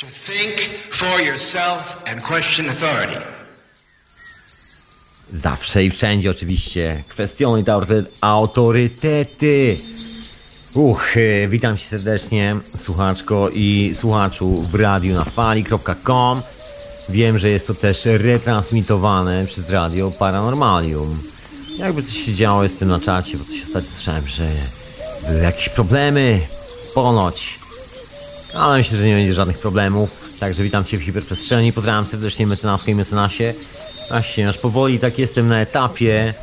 To think for yourself and question authority. Zawsze i wszędzie oczywiście. Kwestionuj te autorytety. Uch, e, witam cię serdecznie, słuchaczko i słuchaczu w radiu na fali.com. Wiem, że jest to też retransmitowane przez radio Paranormalium. Jakby coś się działo tym na czacie, bo coś ostatnio słyszałem, że były jakieś problemy. Ponoć. Ale myślę, że nie będzie żadnych problemów. Także witam Cię w hiperprzestrzeni. Pozdrawiam serdecznie mecenasko i mecenasie. Właśnie, aż powoli tak jestem na etapie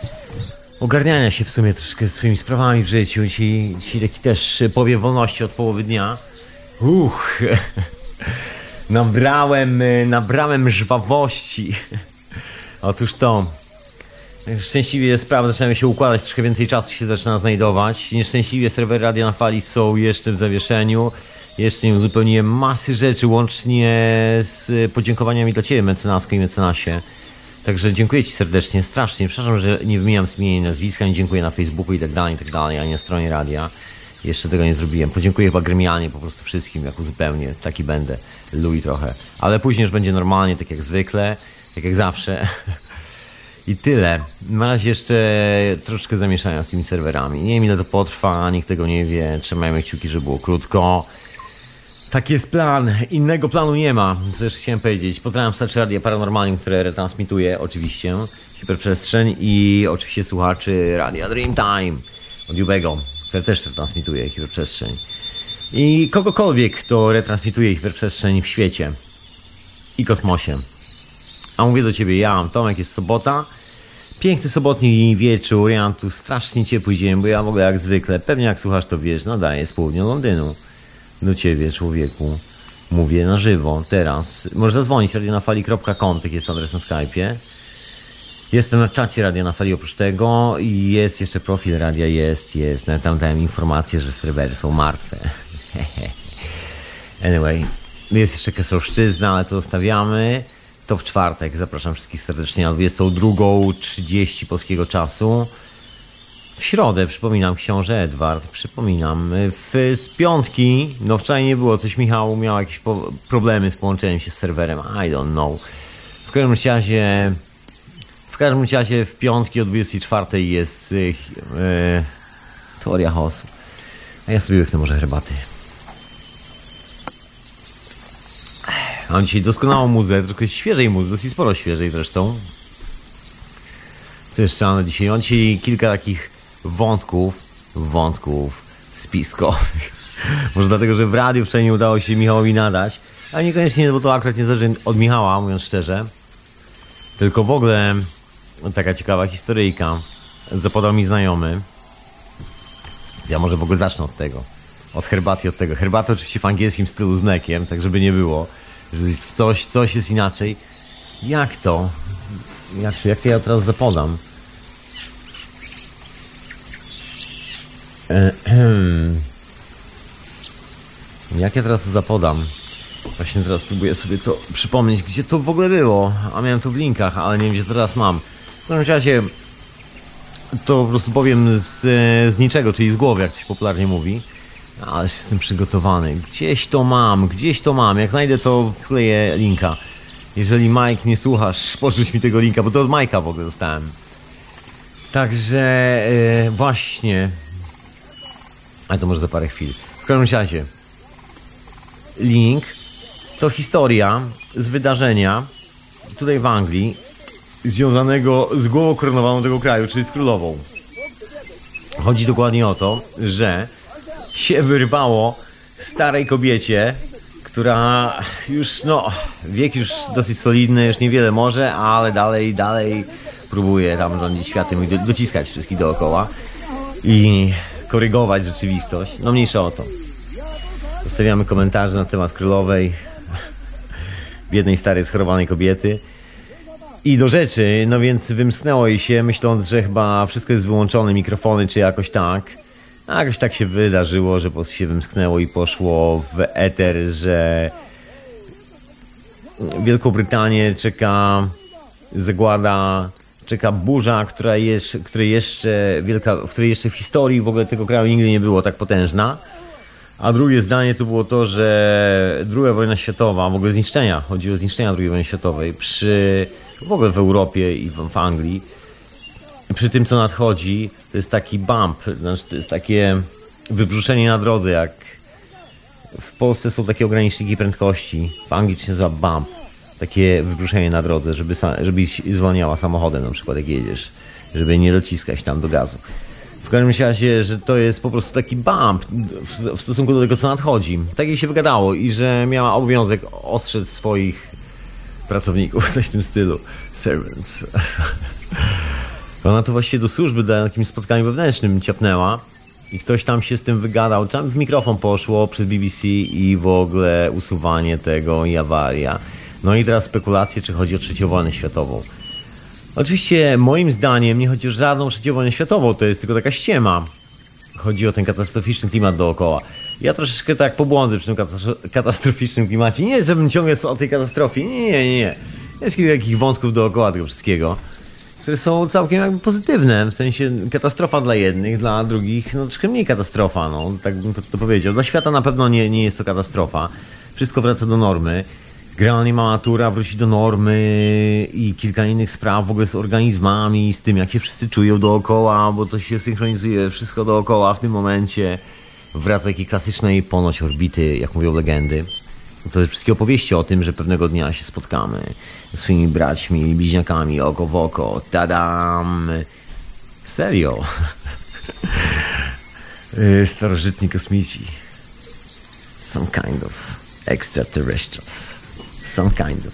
ogarniania się w sumie troszkę swoimi sprawami w życiu. Dzisiaj, dzisiaj taki też powiew wolności od połowy dnia. Uch, nabrałem, nabrałem żwawości. Otóż to, Szczęśliwie sprawy zaczynają się układać, troszkę więcej czasu się zaczyna znajdować. Nieszczęśliwie serwery Radia na Fali są jeszcze w zawieszeniu. Jeszcze nie uzupełniłem masy rzeczy, łącznie z podziękowaniami dla Ciebie, mecenasko i mecenasie. Także dziękuję Ci serdecznie, strasznie. Przepraszam, że nie wymieniam z imienia i nazwiska, nie dziękuję na Facebooku i tak dalej, i tak dalej, ani na stronie radia. Jeszcze tego nie zrobiłem. Podziękuję chyba gremialnie po prostu wszystkim, jak uzupełnię. Taki będę. Louis trochę. Ale później już będzie normalnie, tak jak zwykle, tak jak zawsze. I tyle. Na razie jeszcze troszkę zamieszania z tymi serwerami. Nie wiem ile to potrwa, nikt tego nie wie. Trzymajmy kciuki, żeby było krótko. Taki jest plan. Innego planu nie ma. Co jeszcze chciałem powiedzieć. Pozdrawiam słuchaczy Radia Paranormalium, które retransmituje oczywiście Hiperprzestrzeń i oczywiście słuchaczy Radia Dreamtime od Jubego, które też retransmituje Hiperprzestrzeń. I kogokolwiek, kto retransmituje Hiperprzestrzeń w świecie i kosmosie. A mówię do ciebie, ja mam Tomek, jest sobota. Piękny sobotni wieczór, ja mam tu strasznie ciepły dzień, bo ja mogę jak zwykle, pewnie jak słuchasz to wiesz, nadaję z południa Londynu. Do ciebie, człowieku. Mówię na żywo, teraz. Możesz zadzwonić radionafali.com, taki jest adres na Skype'ie. Jestem na czacie Radia na Fali oprócz tego i jest jeszcze profil radia, jest, jest. Nawet tam dałem informację, że serwery są martwe. anyway, jest jeszcze Kesowszczyzna, ale to zostawiamy. To w czwartek. Zapraszam wszystkich serdecznie na 22.30 polskiego czasu. W środę, przypominam, książę Edward, przypominam. W, z piątki, no wczoraj nie było, coś Michał miał jakieś po, problemy z połączeniem się z serwerem, I don't know. W każdym razie, w każdym razie w piątki o 24 jest yy, teoria chaosu. A ja sobie łyknę może herbaty. Mam dzisiaj doskonałą muzę, trochę świeżej muzy, dosyć sporo świeżej zresztą. Jeszcze mam dzisiaj. Mam dzisiaj kilka takich wątków, wątków spiskowych. Może dlatego, że w radiu wczoraj nie udało się Michałowi nadać, ale niekoniecznie, bo to akurat nie zależy od Michała, mówiąc szczerze. Tylko w ogóle taka ciekawa historyjka. Zapodał mi znajomy. Ja może w ogóle zacznę od tego. Od herbaty, od tego. Herbaty oczywiście w angielskim stylu z mlekiem, tak żeby nie było że coś, coś jest inaczej. Jak to? Jak jak to ja teraz zapodam? Jak ja teraz to zapodam? Właśnie teraz próbuję sobie to przypomnieć, gdzie to w ogóle było. A miałem to w linkach, ale nie wiem, gdzie teraz mam. W każdym razie to po prostu powiem z, z niczego, czyli z głowy, jak to się popularnie mówi. Ale jestem przygotowany. Gdzieś to mam, gdzieś to mam. Jak znajdę, to wkleję linka. Jeżeli Mike nie słuchasz, porzuć mi tego linka, bo to od Majka w ogóle dostałem. Także yy, właśnie. Ale to może za parę chwil. W każdym razie. Link to historia z wydarzenia tutaj w Anglii związanego z głową koronowaną tego kraju, czyli z królową. Chodzi dokładnie o to, że się wyrwało starej kobiecie, która już, no, wiek już dosyć solidny, już niewiele może, ale dalej, dalej próbuje tam rządzić światem i dociskać wszystkich dookoła i korygować rzeczywistość. No mniejsza o to. Zostawiamy komentarze na temat królowej, biednej, starej, schorowanej kobiety. I do rzeczy, no więc wymsknęło jej się, myśląc, że chyba wszystko jest wyłączone, mikrofony czy jakoś tak. A jakoś tak się wydarzyło, że po prostu się wymsknęło i poszło w eter, że Wielką Brytanię czeka zagłada, czeka burza, która jest, której jeszcze wielka, której jeszcze w historii w ogóle tego kraju nigdy nie było tak potężna. A drugie zdanie to było to, że druga wojna światowa, w ogóle zniszczenia, chodzi o zniszczenia II wojny światowej, przy, w ogóle w Europie i w, w Anglii, przy tym co nadchodzi, to jest taki bump, znaczy to jest takie wybruszenie na drodze, jak w Polsce są takie ograniczniki prędkości, w Anglii to się nazywa bump, takie wybruszenie na drodze, żeby, żeby zwalniała samochodem na przykład jak jedziesz, żeby nie dociskać tam do gazu. W każdym razie, że to jest po prostu taki bump w stosunku do tego, co nadchodzi. Tak jej się wygadało i że miała obowiązek ostrzec swoich pracowników, coś w tym stylu. Servants. Ona to właściwie do służby na jakimś spotkaniu wewnętrznym ciapnęła i ktoś tam się z tym wygadał. Tam w mikrofon poszło przez BBC i w ogóle usuwanie tego i awaria. No i teraz spekulacje, czy chodzi o trzecią wojnę światową. Oczywiście moim zdaniem nie chodzi o żadną trzecią wojnę światową, to jest tylko taka ściema. Chodzi o ten katastroficzny klimat dookoła. Ja troszeczkę tak pobłądzę przy tym katastroficznym klimacie. Nie, żebym ciągle o tej katastrofie. Nie, nie, nie. Jest kilka takich wątków dookoła tego wszystkiego, które są całkiem jakby pozytywne. W sensie katastrofa dla jednych, dla drugich no troszkę mniej katastrofa, no tak bym to, to powiedział. Dla świata na pewno nie, nie jest to katastrofa. Wszystko wraca do normy generalnie ma natura wróci do normy i kilka innych spraw w ogóle z organizmami, z tym jak się wszyscy czują dookoła, bo to się synchronizuje wszystko dookoła w tym momencie. Wraca takiej klasycznej ponoć orbity, jak mówią legendy. To jest wszystkie opowieści o tym, że pewnego dnia się spotkamy z swoimi braćmi, bliźniakami, oko w oko. Tadam! Serio? Starożytni kosmici. Some kind of extraterrestrials. Some kind of.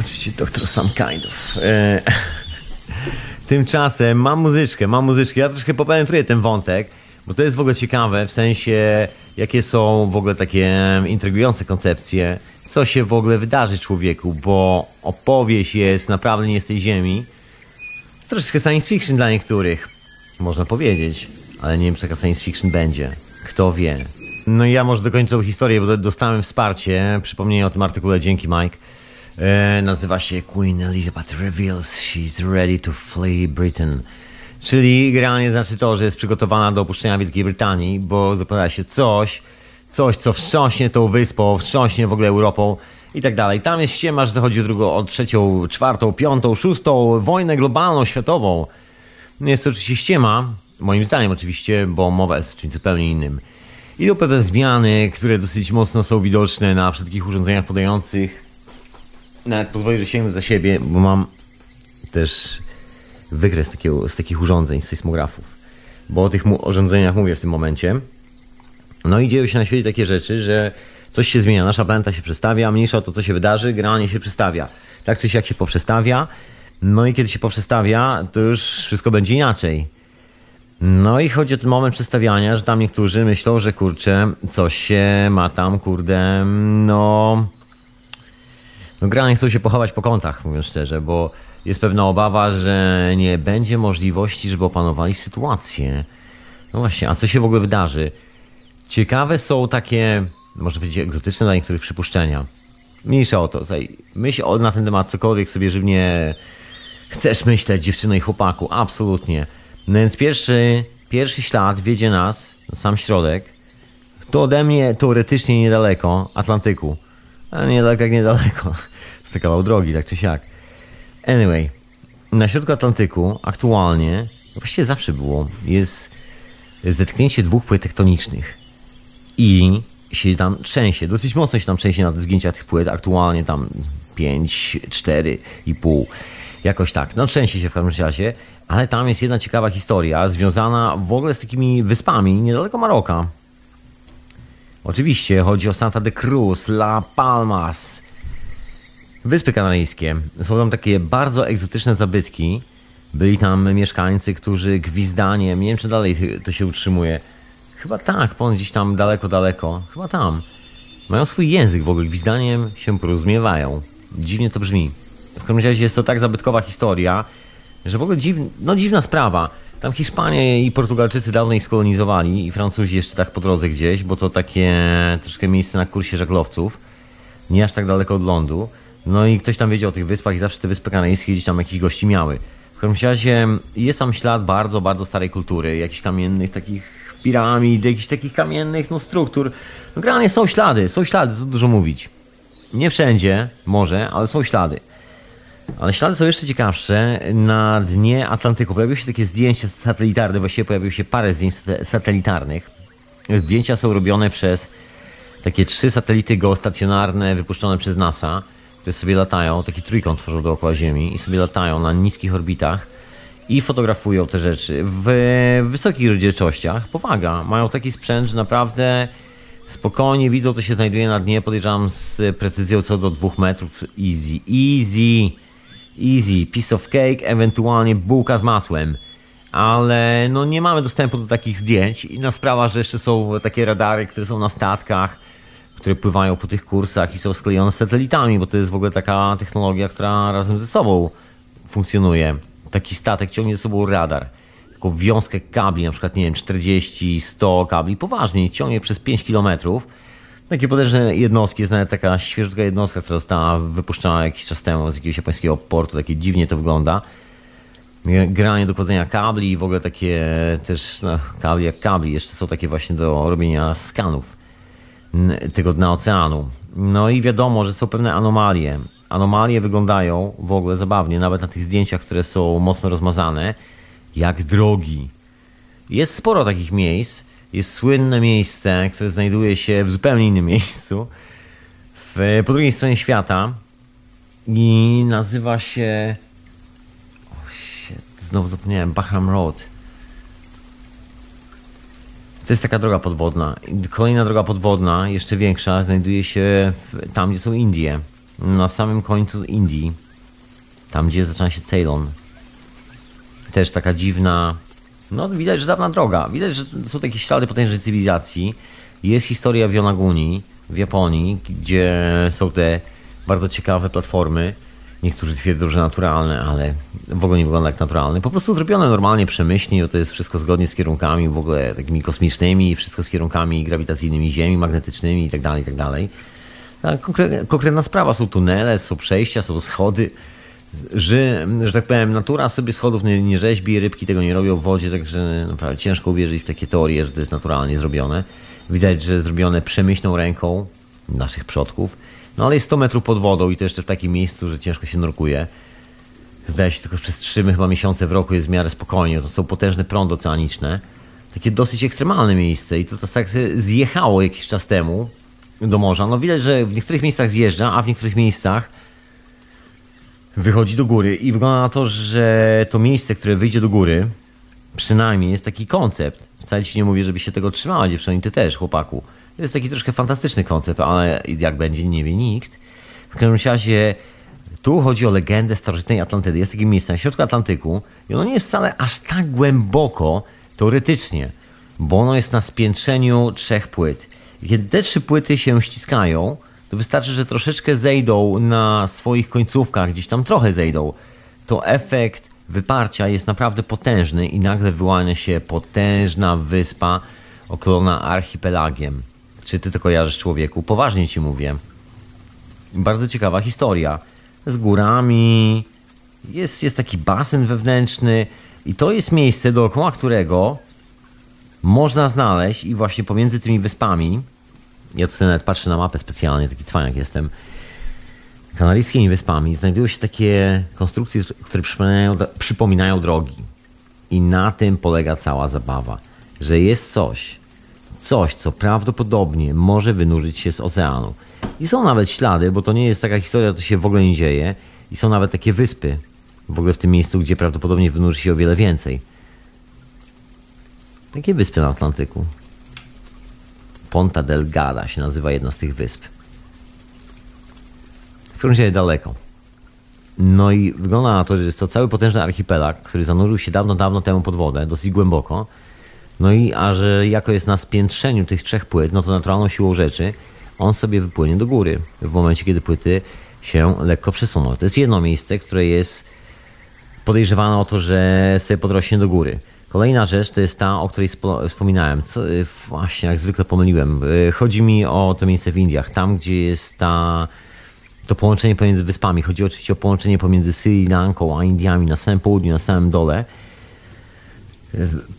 Oczywiście doktor Some kind of. E, tymczasem mam muzyczkę, mam muzyczkę. Ja troszkę popenetruję ten wątek, bo to jest w ogóle ciekawe, w sensie jakie są w ogóle takie intrygujące koncepcje, co się w ogóle wydarzy człowieku, bo opowieść jest naprawdę nie z tej ziemi. Troszeczkę science fiction dla niektórych, można powiedzieć, ale nie wiem, czy taka science fiction będzie. Kto wie. No i ja może dokończę historię, bo dostałem wsparcie. Przypomnienie o tym artykule, dzięki Mike. E, nazywa się Queen Elizabeth reveals she's ready to flee Britain. Czyli generalnie znaczy to, że jest przygotowana do opuszczenia Wielkiej Brytanii, bo zapowiada się coś, coś, co wstrząśnie tą wyspą, wstrząśnie w ogóle Europą i tak dalej. Tam jest ściema, że chodzi o drugą, o trzecią, czwartą, piątą, szóstą wojnę globalną, światową. Jest to oczywiście ściema, moim zdaniem oczywiście, bo mowa jest o czymś zupełnie innym. Idą pewne zmiany, które dosyć mocno są widoczne na wszystkich urządzeniach podających. Nawet pozwolę, że sięgnę za siebie, bo mam też wykres takiego, z takich urządzeń, z sejsmografów. Bo o tych urządzeniach mówię w tym momencie. No i dzieją się na świecie takie rzeczy, że coś się zmienia, nasza planeta się przestawia, mniejsza o to, co się wydarzy, generalnie się przestawia. Tak coś jak się poprzestawia, no i kiedy się poprzestawia, to już wszystko będzie inaczej. No i chodzi o ten moment przestawiania, że tam niektórzy myślą, że kurczę, coś się ma tam, kurde, no... No granie chcą się pochować po kątach, mówiąc szczerze, bo jest pewna obawa, że nie będzie możliwości, żeby opanowali sytuację. No właśnie, a co się w ogóle wydarzy? Ciekawe są takie, może powiedzieć, egzotyczne dla niektórych przypuszczenia. Mniejsza o to, myśl na ten temat cokolwiek sobie żywnie chcesz myśleć, dziewczyno i chłopaku, absolutnie. No więc pierwszy, pierwszy ślad wiedzie nas na sam środek. To ode mnie teoretycznie niedaleko Atlantyku. Ale niedaleko jak niedaleko. Z kawał drogi, tak czy siak. Anyway, na środku Atlantyku aktualnie, właściwie zawsze było, jest zetknięcie dwóch płyt tektonicznych. I się tam trzęsie, dosyć mocno się tam trzęsie na zgięciach tych płyt, aktualnie tam 5, 4,5, jakoś tak. No trzęsie się w każdym razie. Ale tam jest jedna ciekawa historia związana w ogóle z takimi wyspami niedaleko Maroka. Oczywiście chodzi o Santa de Cruz, La Palmas. Wyspy Kanaryjskie. Są tam takie bardzo egzotyczne zabytki. Byli tam mieszkańcy, którzy gwizdaniem, nie wiem czy dalej to się utrzymuje. Chyba tak, ponoć gdzieś tam daleko, daleko. Chyba tam. Mają swój język w ogóle, gwizdaniem się porozumiewają. Dziwnie to brzmi. W każdym razie jest to tak zabytkowa historia, że w ogóle dziw, no dziwna sprawa. Tam Hiszpanie i Portugalczycy dawno ich skolonizowali i Francuzi jeszcze tak po drodze gdzieś, bo to takie troszkę miejsce na kursie żaglowców, nie aż tak daleko od lądu. No i ktoś tam wiedział o tych wyspach i zawsze te wyspy kanaryjskie gdzieś tam jakiś gości miały. W każdym razie jest tam ślad bardzo, bardzo starej kultury, jakichś kamiennych takich piramid, jakichś takich kamiennych no, struktur. No, generalnie są ślady, są ślady, co dużo mówić. Nie wszędzie, może, ale są ślady. Ale ślady są jeszcze ciekawsze. Na dnie Atlantyku pojawiły się takie zdjęcia satelitarne, właściwie pojawiło się parę zdjęć satelitarnych. Zdjęcia są robione przez takie trzy satelity geostacjonarne wypuszczone przez NASA, które sobie latają, taki trójkąt tworzą dookoła Ziemi i sobie latają na niskich orbitach i fotografują te rzeczy w wysokich rozdzielczościach. Powaga, mają taki sprzęt, że naprawdę spokojnie widzą, co się znajduje na dnie. Podejrzewam z precyzją co do dwóch metrów. Easy, easy, easy. Piece of cake, ewentualnie bułka z masłem. Ale no nie mamy dostępu do takich zdjęć. Inna sprawa, że jeszcze są takie radary, które są na statkach, które pływają po tych kursach i są sklejone z satelitami, bo to jest w ogóle taka technologia, która razem ze sobą funkcjonuje taki statek ciągnie ze sobą radar, taką wiązkę kabli, na przykład, nie wiem, 40, 100 kabli, poważnie, ciągnie przez 5 kilometrów. Takie potężne jednostki, jest nawet taka świeżutka jednostka, która została wypuszczona jakiś czas temu z jakiegoś japońskiego portu, takie dziwnie to wygląda. Granie do kładzenia kabli i w ogóle takie też, no, kabli jak kabli, jeszcze są takie właśnie do robienia skanów tego dna oceanu. No i wiadomo, że są pewne anomalie anomalie wyglądają w ogóle zabawnie, nawet na tych zdjęciach, które są mocno rozmazane, jak drogi. Jest sporo takich miejsc. Jest słynne miejsce, które znajduje się w zupełnie innym miejscu, w, po drugiej stronie świata i nazywa się. Oh shit, znowu zapomniałem. Bahram Road. To jest taka droga podwodna. Kolejna droga podwodna, jeszcze większa, znajduje się w, tam, gdzie są Indie na samym końcu Indii, tam gdzie zaczyna się Ceylon. Też taka dziwna, no widać, że dawna droga. Widać, że są takie ślady potężnej cywilizacji. Jest historia w Yonaguni, w Japonii, gdzie są te bardzo ciekawe platformy. Niektórzy twierdzą, że naturalne, ale w ogóle nie wygląda jak naturalne. Po prostu zrobione normalnie, przemyślnie, bo to jest wszystko zgodnie z kierunkami w ogóle takimi kosmicznymi, wszystko z kierunkami grawitacyjnymi Ziemi, magnetycznymi itd., tak itd. Tak konkretna sprawa. Są tunele, są przejścia, są schody. Że, że tak powiem, natura sobie schodów nie, nie rzeźbi, rybki tego nie robią w wodzie, także naprawdę ciężko uwierzyć w takie teorie, że to jest naturalnie zrobione. Widać, że zrobione przemyślną ręką naszych przodków. No ale jest 100 metrów pod wodą i to jeszcze w takim miejscu, że ciężko się nurkuje. Zdaje się, tylko przez 3 chyba miesiące w roku jest w miarę spokojnie. To są potężne prądy oceaniczne. Takie dosyć ekstremalne miejsce i to tak zjechało jakiś czas temu do morza. No widać, że w niektórych miejscach zjeżdża, a w niektórych miejscach wychodzi do góry. I wygląda na to, że to miejsce, które wyjdzie do góry, przynajmniej jest taki koncept. Wcale ci nie mówię, żeby się tego trzymała dziewczyna ty też, chłopaku. To jest taki troszkę fantastyczny koncept, ale jak będzie, nie wie nikt. W każdym razie tu chodzi o legendę starożytnej Atlantydy. Jest takie miejsce na środku Atlantyku i ono nie jest wcale aż tak głęboko teoretycznie, bo ono jest na spiętrzeniu trzech płyt. Kiedy te trzy płyty się ściskają, wystarczy, że troszeczkę zejdą na swoich końcówkach, gdzieś tam trochę zejdą, to efekt wyparcia jest naprawdę potężny i nagle wyłania się potężna wyspa okolona archipelagiem. Czy ty to kojarzysz człowieku? Poważnie ci mówię. Bardzo ciekawa historia. Z górami, jest, jest taki basen wewnętrzny i to jest miejsce, dookoła którego można znaleźć i właśnie pomiędzy tymi wyspami ja sobie nawet patrzę na mapę specjalnie, taki cwaniak jestem. Kanaryjskimi wyspami znajdują się takie konstrukcje, które przypominają, przypominają drogi. I na tym polega cała zabawa. Że jest coś, coś, co prawdopodobnie może wynurzyć się z oceanu. I są nawet ślady, bo to nie jest taka historia, to się w ogóle nie dzieje. I są nawet takie wyspy, w ogóle w tym miejscu, gdzie prawdopodobnie wynurzy się o wiele więcej. Takie wyspy na Atlantyku. Ponta Delgada się nazywa jedna z tych wysp. W każdym razie daleko. No i wygląda na to, że jest to cały potężny archipelag, który zanurzył się dawno, dawno temu pod wodę, dosyć głęboko. No i a że jako jest na spiętrzeniu tych trzech płyt, no to naturalną siłą rzeczy on sobie wypłynie do góry w momencie, kiedy płyty się lekko przesuną. To jest jedno miejsce, które jest podejrzewane o to, że sobie podrośnie do góry. Kolejna rzecz to jest ta, o której wspominałem. Co, y, właśnie, jak zwykle pomyliłem. Y, chodzi mi o to miejsce w Indiach, tam gdzie jest ta, to połączenie pomiędzy wyspami. Chodzi oczywiście o połączenie pomiędzy Sri Lanką a Indiami na samym południu, na samym dole.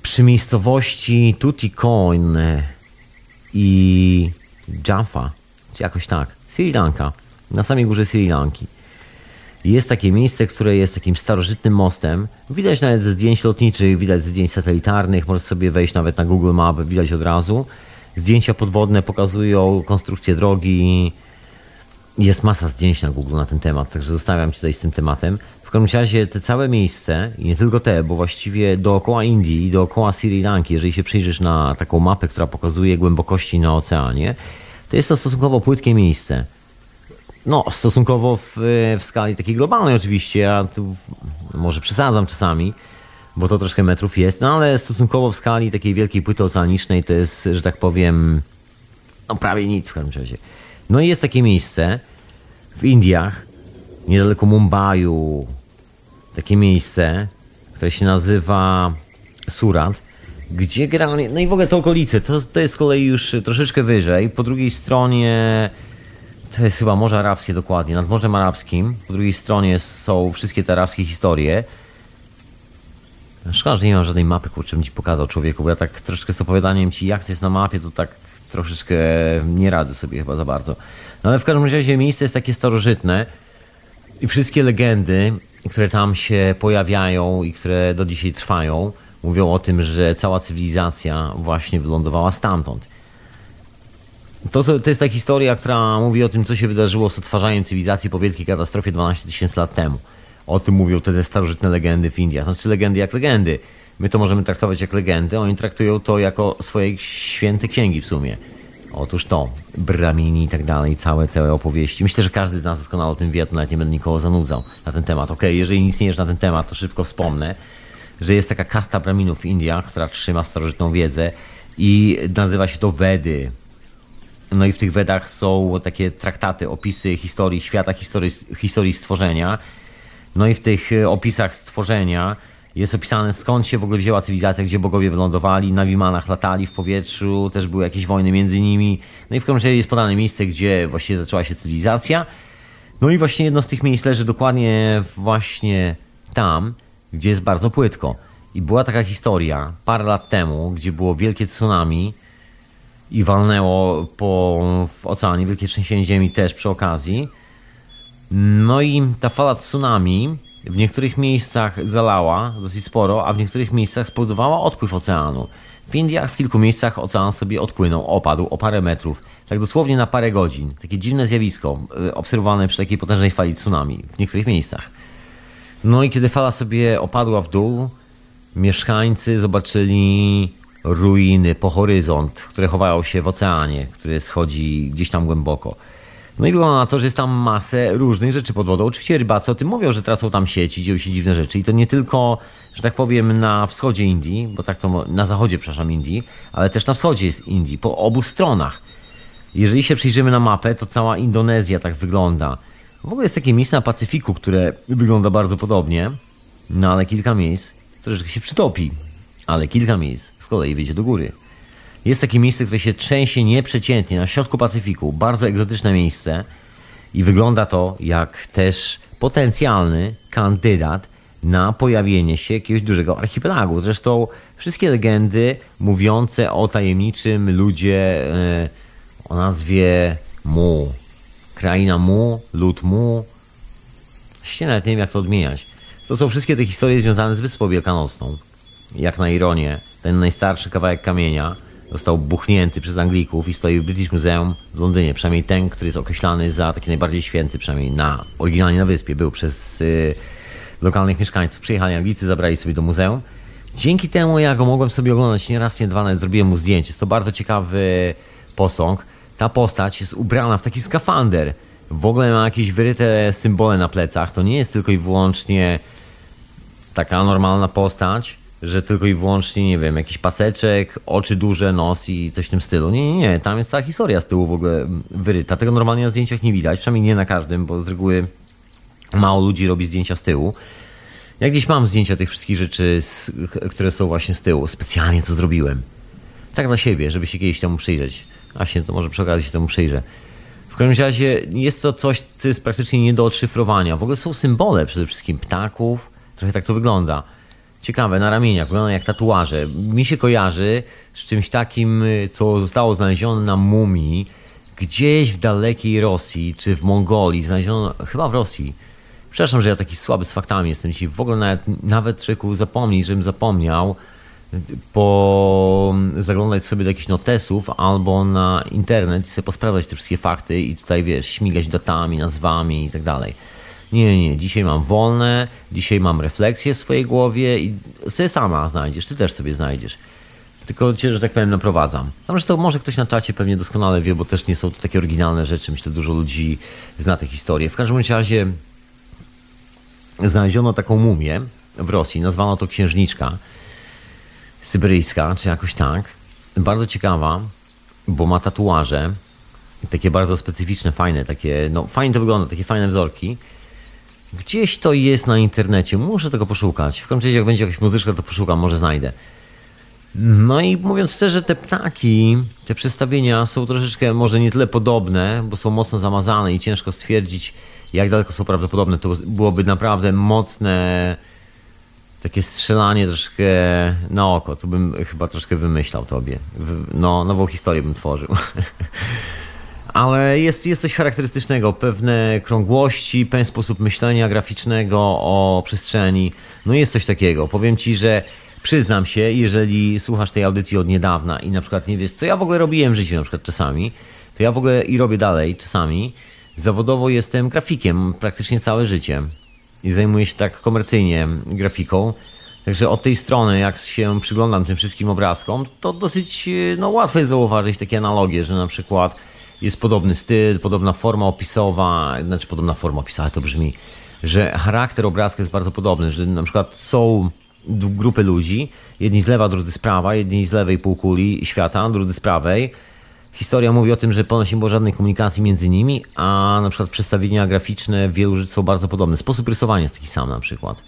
przy miejscowości Tuticoin i Jaffa, czy jakoś tak, Sri Lanka, na samej górze Sri Lanki. Jest takie miejsce, które jest takim starożytnym mostem. Widać nawet ze zdjęć lotniczych, widać ze zdjęć satelitarnych, możesz sobie wejść nawet na Google Map, widać od razu. Zdjęcia podwodne pokazują konstrukcję drogi. Jest masa zdjęć na Google na ten temat, także zostawiam Cię tutaj z tym tematem. W każdym razie te całe miejsce, i nie tylko te, bo właściwie dookoła Indii i dookoła Sri Lanki, jeżeli się przyjrzysz na taką mapę, która pokazuje głębokości na oceanie, to jest to stosunkowo płytkie miejsce. No, stosunkowo w, w skali takiej globalnej oczywiście, ja tu może przesadzam czasami, bo to troszkę metrów jest, no ale stosunkowo w skali takiej wielkiej płyty oceanicznej to jest, że tak powiem, no prawie nic w każdym razie. No i jest takie miejsce w Indiach, niedaleko Mumbaiu, takie miejsce, które się nazywa Surat, gdzie generalnie, no i w ogóle te okolice, to, to jest z kolei już troszeczkę wyżej, po drugiej stronie to jest chyba Morze Arabskie dokładnie, nad Morzem Arabskim, po drugiej stronie są wszystkie te arabskie historie. Szkoda, że nie mam żadnej mapy, kurczę, bym ci pokazał człowieku, bo ja tak troszeczkę z opowiadaniem ci, jak to jest na mapie, to tak troszeczkę nie radzę sobie chyba za bardzo. No ale w każdym razie miejsce jest takie starożytne i wszystkie legendy, które tam się pojawiają i które do dzisiaj trwają, mówią o tym, że cała cywilizacja właśnie wylądowała stamtąd. To, to jest ta historia, która mówi o tym, co się wydarzyło z odtwarzaniem cywilizacji po wielkiej katastrofie 12 tysięcy lat temu. O tym mówią te starożytne legendy w Indiach. Znaczy legendy jak legendy. My to możemy traktować jak legendy, oni traktują to jako swoje święte księgi w sumie. Otóż to, Bramini i tak dalej, całe te opowieści. Myślę, że każdy z nas doskonale o tym wie, to nawet nie będę nikogo zanudzał na ten temat. Okej, okay, jeżeli nic nie wiesz na ten temat, to szybko wspomnę, że jest taka kasta Braminów w Indiach, która trzyma starożytną wiedzę i nazywa się to Wedy. No i w tych Wedach są takie traktaty, opisy historii świata, historii, historii stworzenia. No i w tych e, opisach stworzenia jest opisane skąd się w ogóle wzięła cywilizacja, gdzie bogowie wylądowali, na Wimanach latali w powietrzu, też były jakieś wojny między nimi. No i w każdym razie jest podane miejsce, gdzie właściwie zaczęła się cywilizacja. No i właśnie jedno z tych miejsc leży dokładnie właśnie tam, gdzie jest bardzo płytko. I była taka historia parę lat temu, gdzie było wielkie tsunami, i walnęło po w oceanie, wielkie trzęsienie ziemi też przy okazji. No i ta fala tsunami w niektórych miejscach zalała dosyć sporo, a w niektórych miejscach spowodowała odpływ oceanu. W Indiach w kilku miejscach ocean sobie odpłynął, opadł o parę metrów, tak dosłownie na parę godzin. Takie dziwne zjawisko y, obserwowane przy takiej potężnej fali tsunami w niektórych miejscach. No i kiedy fala sobie opadła w dół, mieszkańcy zobaczyli ruiny po horyzont, które chowają się w oceanie, który schodzi gdzieś tam głęboko. No i wygląda na to, że jest tam masę różnych rzeczy pod wodą. Oczywiście rybacy o tym mówią, że tracą tam sieci, dzieją się dziwne rzeczy. I to nie tylko, że tak powiem, na wschodzie Indii, bo tak to na zachodzie, przepraszam, Indii, ale też na wschodzie jest Indii, po obu stronach. Jeżeli się przyjrzymy na mapę, to cała Indonezja tak wygląda. W ogóle jest takie miejsce na Pacyfiku, które wygląda bardzo podobnie, no ale kilka miejsc troszeczkę się przytopi ale kilka miejsc z kolei wyjdzie do góry. Jest takie miejsce, które się trzęsie nieprzeciętnie na środku Pacyfiku, bardzo egzotyczne miejsce i wygląda to jak też potencjalny kandydat na pojawienie się jakiegoś dużego archipelagu. Zresztą wszystkie legendy mówiące o tajemniczym ludzie e, o nazwie Mu. Kraina Mu, lud Mu. Właściwie nawet nie wiem jak to odmieniać. To są wszystkie te historie związane z Wyspą Wielkanocną jak na ironię, ten najstarszy kawałek kamienia został buchnięty przez Anglików i stoi w British Museum w Londynie. Przynajmniej ten, który jest określany za taki najbardziej święty, przynajmniej na, oryginalnie na wyspie, był przez y, lokalnych mieszkańców. Przyjechali Anglicy, zabrali sobie do muzeum. Dzięki temu ja go mogłem sobie oglądać nie raz, nie dwa, nawet zrobiłem mu zdjęcie. Jest to bardzo ciekawy posąg. Ta postać jest ubrana w taki skafander. W ogóle ma jakieś wyryte symbole na plecach. To nie jest tylko i wyłącznie taka normalna postać, że tylko i wyłącznie, nie wiem, jakiś paseczek, oczy duże, nos i coś w tym stylu. Nie, nie, nie, tam jest cała historia z tyłu w ogóle wyryta. Tego normalnie na zdjęciach nie widać, przynajmniej nie na każdym, bo z reguły mało ludzi robi zdjęcia z tyłu. Ja gdzieś mam zdjęcia tych wszystkich rzeczy, które są właśnie z tyłu. Specjalnie to zrobiłem. Tak dla siebie, żeby się kiedyś temu przyjrzeć. Właśnie, to może przy okazji się temu przyjrzę. W każdym razie jest to coś, co jest praktycznie nie do odszyfrowania. W ogóle są symbole przede wszystkim ptaków. Trochę tak to wygląda Ciekawe, na ramieniach, wyglądają jak tatuaże. Mi się kojarzy z czymś takim, y, co zostało znalezione na mumii gdzieś w dalekiej Rosji, czy w Mongolii. Znaleziono, chyba w Rosji. Przepraszam, że ja taki słaby z faktami jestem dzisiaj. W ogóle nawet, nawet człowieku zapomnij, żebym zapomniał po zaglądać sobie do jakichś notesów albo na internet i sobie posprawdzać te wszystkie fakty i tutaj wiesz, śmigać datami, nazwami i tak dalej. Nie, nie, dzisiaj mam wolne, dzisiaj mam refleksję w swojej głowie i sobie sama znajdziesz, ty też sobie znajdziesz. Tylko cię, że tak powiem, naprowadzam. Tam, że to może ktoś na czacie pewnie doskonale wie, bo też nie są to takie oryginalne rzeczy. Myślę, dużo ludzi zna te historie. W każdym razie znaleziono taką mumię w Rosji, nazwano to księżniczka syberyjska, czy jakoś tak. Bardzo ciekawa, bo ma tatuaże, takie bardzo specyficzne, fajne, takie, no fajnie to wygląda, takie fajne wzorki. Gdzieś to jest na internecie, muszę tego poszukać. W końcu jak będzie jakaś muzyczka, to poszukam, może znajdę. No i mówiąc szczerze, te ptaki, te przedstawienia są troszeczkę może nie tyle podobne, bo są mocno zamazane i ciężko stwierdzić, jak daleko są prawdopodobne. To byłoby naprawdę mocne takie strzelanie troszkę na oko. Tu bym chyba troszkę wymyślał tobie. No, nową historię bym tworzył. Ale jest, jest coś charakterystycznego, pewne krągłości, pewien sposób myślenia graficznego o przestrzeni. No jest coś takiego. Powiem ci, że przyznam się, jeżeli słuchasz tej audycji od niedawna i na przykład nie wiesz, co ja w ogóle robiłem w życiu na przykład czasami, to ja w ogóle i robię dalej czasami. Zawodowo jestem grafikiem praktycznie całe życie i zajmuję się tak komercyjnie grafiką. Także od tej strony, jak się przyglądam tym wszystkim obrazkom, to dosyć no, łatwo jest zauważyć takie analogie, że na przykład jest podobny styl, podobna forma opisowa, znaczy podobna forma opisowa, to brzmi, że charakter obrazka jest bardzo podobny, że na przykład są grupy ludzi, jedni z lewa, drudzy z prawa, jedni z lewej półkuli świata, drudzy z prawej. Historia mówi o tym, że ponoć nie było żadnej komunikacji między nimi, a na przykład przedstawienia graficzne wielu rzeczy są bardzo podobne. Sposób rysowania jest taki sam na przykład.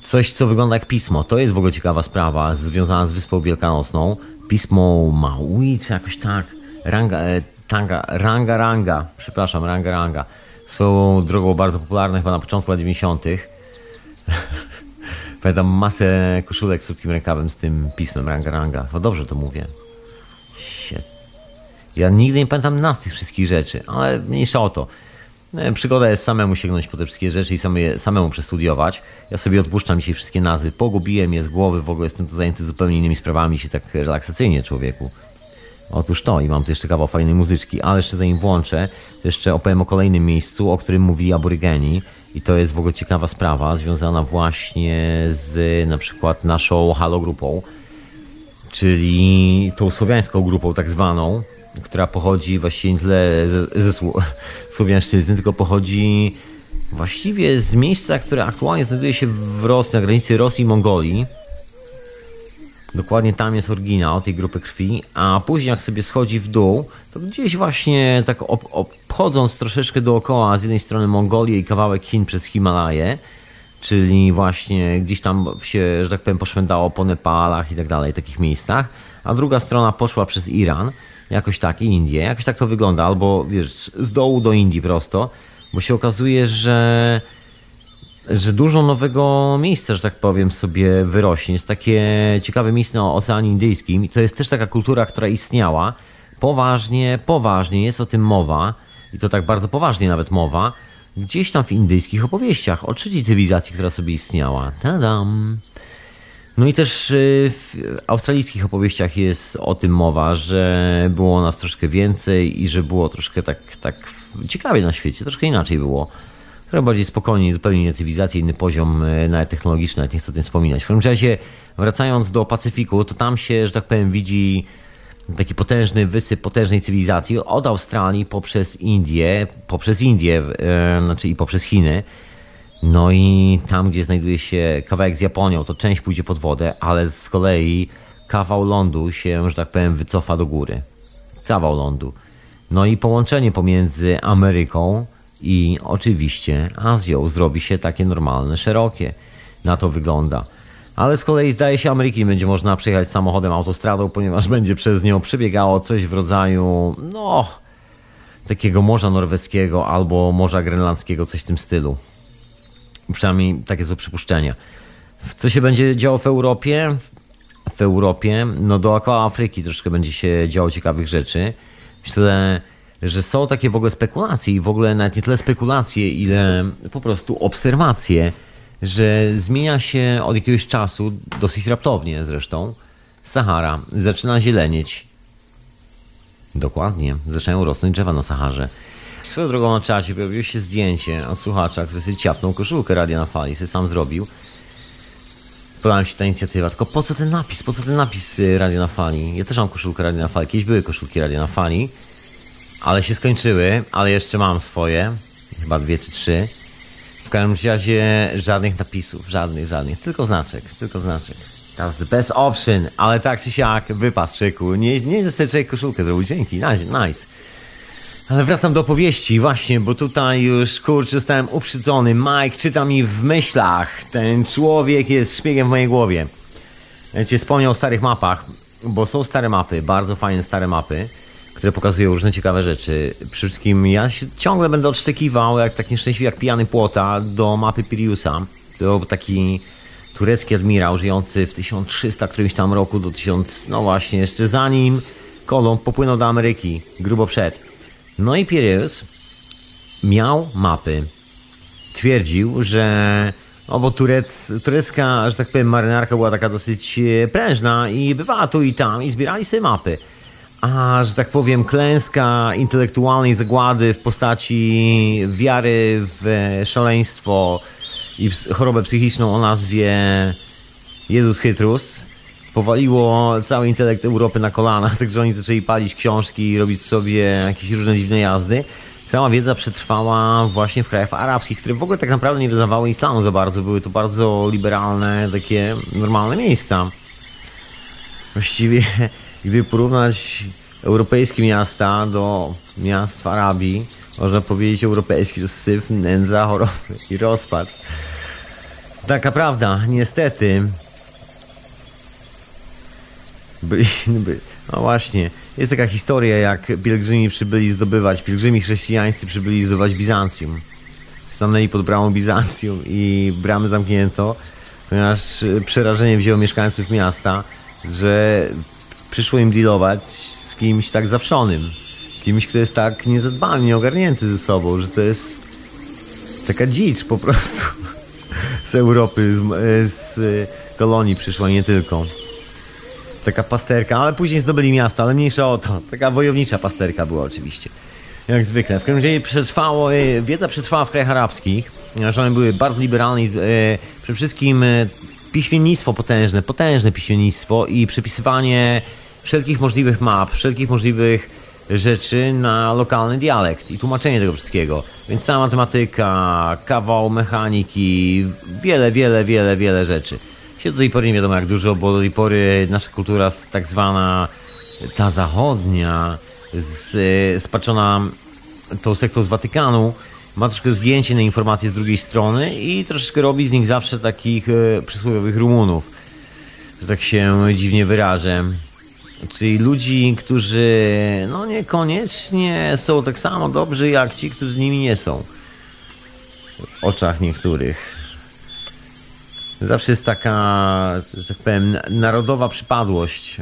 Coś, co wygląda jak pismo. To jest w ogóle ciekawa sprawa związana z Wyspą Wielkanocną. Pismo Maui, czy jakoś tak. Ranga, e, tanga, ranga, ranga. Przepraszam, ranga, ranga. Swoją drogą bardzo popularna chyba na początku lat 90. Pamiętam masę koszulek z krótkim rękawem z tym pismem ranga, ranga. No dobrze to mówię. Shit. Ja nigdy nie pamiętam nas tych wszystkich rzeczy, ale mniejsza o to. E, przygoda jest samemu sięgnąć po te wszystkie rzeczy i samemu, samemu przestudiować. Ja sobie odpuszczam dzisiaj wszystkie nazwy. Pogubiłem je z głowy, w ogóle jestem tu zajęty zupełnie innymi sprawami, się tak relaksacyjnie człowieku. Otóż to i mam tu jeszcze kawał fajnej muzyczki, ale jeszcze zanim włączę, to jeszcze opowiem o kolejnym miejscu, o którym mówi aborygeni i to jest w ogóle ciekawa sprawa, związana właśnie z na przykład naszą halogrupą, czyli tą słowiańską grupą tak zwaną, która pochodzi właściwie nie tyle ze, ze słowiańszczyzny, tylko pochodzi właściwie z miejsca, które aktualnie znajduje się w Rosji, na granicy Rosji i Mongolii. Dokładnie tam jest oryginał tej grupy krwi, a później jak sobie schodzi w dół, to gdzieś właśnie tak obchodząc troszeczkę dookoła z jednej strony Mongolię i kawałek Chin przez Himalaje, czyli właśnie gdzieś tam się, że tak powiem, poszwędało po Nepalach i tak dalej, takich miejscach, a druga strona poszła przez Iran, jakoś tak, i Indie, jakoś tak to wygląda, albo wiesz, z dołu do Indii prosto, bo się okazuje, że że dużo nowego miejsca, że tak powiem, sobie wyrośnie. Jest takie ciekawe miejsce na Oceanie Indyjskim i to jest też taka kultura, która istniała. Poważnie, poważnie jest o tym mowa i to tak bardzo poważnie nawet mowa, gdzieś tam w indyjskich opowieściach o trzeciej cywilizacji, która sobie istniała. Tadam! No i też y, w australijskich opowieściach jest o tym mowa, że było nas troszkę więcej i że było troszkę tak, tak ciekawie na świecie, troszkę inaczej było trochę bardziej spokojnie, zupełnie inne cywilizacje, inny poziom e, nawet technologiczny, nawet nie chcę o tym wspominać. W każdym razie, wracając do Pacyfiku, to tam się, że tak powiem, widzi taki potężny wysyp potężnej cywilizacji od Australii poprzez Indię, poprzez Indię, e, znaczy i poprzez Chiny. No i tam, gdzie znajduje się kawałek z Japonią, to część pójdzie pod wodę, ale z kolei kawał lądu się, że tak powiem, wycofa do góry. Kawał lądu. No i połączenie pomiędzy Ameryką i oczywiście Azją zrobi się takie normalne, szerokie. Na to wygląda. Ale z kolei zdaje się Ameryki będzie można przejechać samochodem autostradą, ponieważ będzie przez nią przebiegało coś w rodzaju, no, takiego morza norweskiego albo morza grenlandzkiego, coś w tym stylu. Przynajmniej takie są przypuszczenia. Co się będzie działo w Europie? W Europie, no dookoła Afryki troszkę będzie się działo ciekawych rzeczy. Myślę, że są takie w ogóle spekulacje i w ogóle nawet nie tyle spekulacje, ile po prostu obserwacje, że zmienia się od jakiegoś czasu, dosyć raptownie zresztą, Sahara. Zaczyna zielenieć. Dokładnie, zaczynają rosnąć drzewa na Saharze. Swoją drogą na czacie pojawiło się zdjęcie od słuchacza, który sobie ciapnął koszulkę Radia na Fali, sobie sam zrobił. Podoba mi się ta inicjatywa, tylko po co ten napis? Po co ten napis y, Radio na Fali? Ja też mam koszulkę Radio na Fali, kiedyś były koszulki Radio na Fali, ale się skończyły, ale jeszcze mam swoje, chyba dwie czy trzy. W każdym razie żadnych napisów, żadnych, żadnych, tylko znaczek, tylko znaczek. The best option, ale tak czy siak, wypas, szyku. Nie, nie że sobie koszulkę zrobił, dzięki, nice, nice. Ale wracam do opowieści, właśnie, bo tutaj już kurczę zostałem uprzedzony. Mike czyta mi w myślach. Ten człowiek jest szpiegiem w mojej głowie. Cię wspomniał o starych mapach, bo są stare mapy, bardzo fajne stare mapy, które pokazują różne ciekawe rzeczy. Przede wszystkim ja się ciągle będę odszczekiwał, jak tak nieszczęśliwy jak pijany płota, do mapy Piriusa. To taki turecki admirał żyjący w 1300 którymś tam roku do 1000, no właśnie, jeszcze zanim Kolumb popłynął do Ameryki, grubo przed. No i Piraeus miał mapy. Twierdził, że no bo turec, turecka, że tak powiem, marynarka była taka dosyć e, prężna i bywała tu i tam i zbierali sobie mapy. A, że tak powiem, klęska intelektualnej zagłady w postaci wiary w szaleństwo i chorobę psychiczną o nazwie Jezus Chytrus powaliło cały intelekt Europy na kolana, także oni zaczęli palić książki i robić sobie jakieś różne dziwne jazdy. Cała wiedza przetrwała właśnie w krajach arabskich, które w ogóle tak naprawdę nie wyznawały islamu za bardzo. Były to bardzo liberalne, takie normalne miejsca. Właściwie, gdyby porównać europejskie miasta do miast w Arabii, można powiedzieć europejski to syf, nędza, choroby i rozpacz. Taka prawda, niestety byli, by, no właśnie, jest taka historia, jak pielgrzymi przybyli zdobywać, pielgrzymi chrześcijańscy przybyli zdobywać Bizancjum. Stanęli pod bramą Bizancjum i bramy zamknięto, ponieważ przerażenie wzięło mieszkańców miasta, że przyszło im dealować z kimś tak zawszonym. Kimś, kto jest tak niezadbany, nieogarnięty ze sobą, że to jest taka dzicz po prostu z Europy, z, z kolonii przyszła nie tylko. Taka pasterka, ale później zdobyli miasto, ale mniejsza o to. Taka wojownicza pasterka była oczywiście. Jak zwykle. W każdym razie przetrwało, e, wiedza przetrwała w krajach arabskich, one były bardzo liberalne. E, przede wszystkim e, piśmiennictwo potężne, potężne piśmiennictwo i przepisywanie wszelkich możliwych map, wszelkich możliwych rzeczy na lokalny dialekt i tłumaczenie tego wszystkiego. Więc cała matematyka, kawał mechaniki, wiele, wiele, wiele, wiele rzeczy się do tej pory nie wiadomo jak dużo, bo do tej pory nasza kultura tak zwana ta zachodnia, z, spaczona tą sektą z Watykanu, ma troszkę zgięcie na informacje z drugiej strony i troszeczkę robi z nich zawsze takich e, przysłowiowych Rumunów, że tak się dziwnie wyrażę. Czyli ludzi, którzy no niekoniecznie są tak samo dobrzy jak ci, którzy nimi nie są. W oczach niektórych. Zawsze jest taka, że tak powiem, narodowa przypadłość.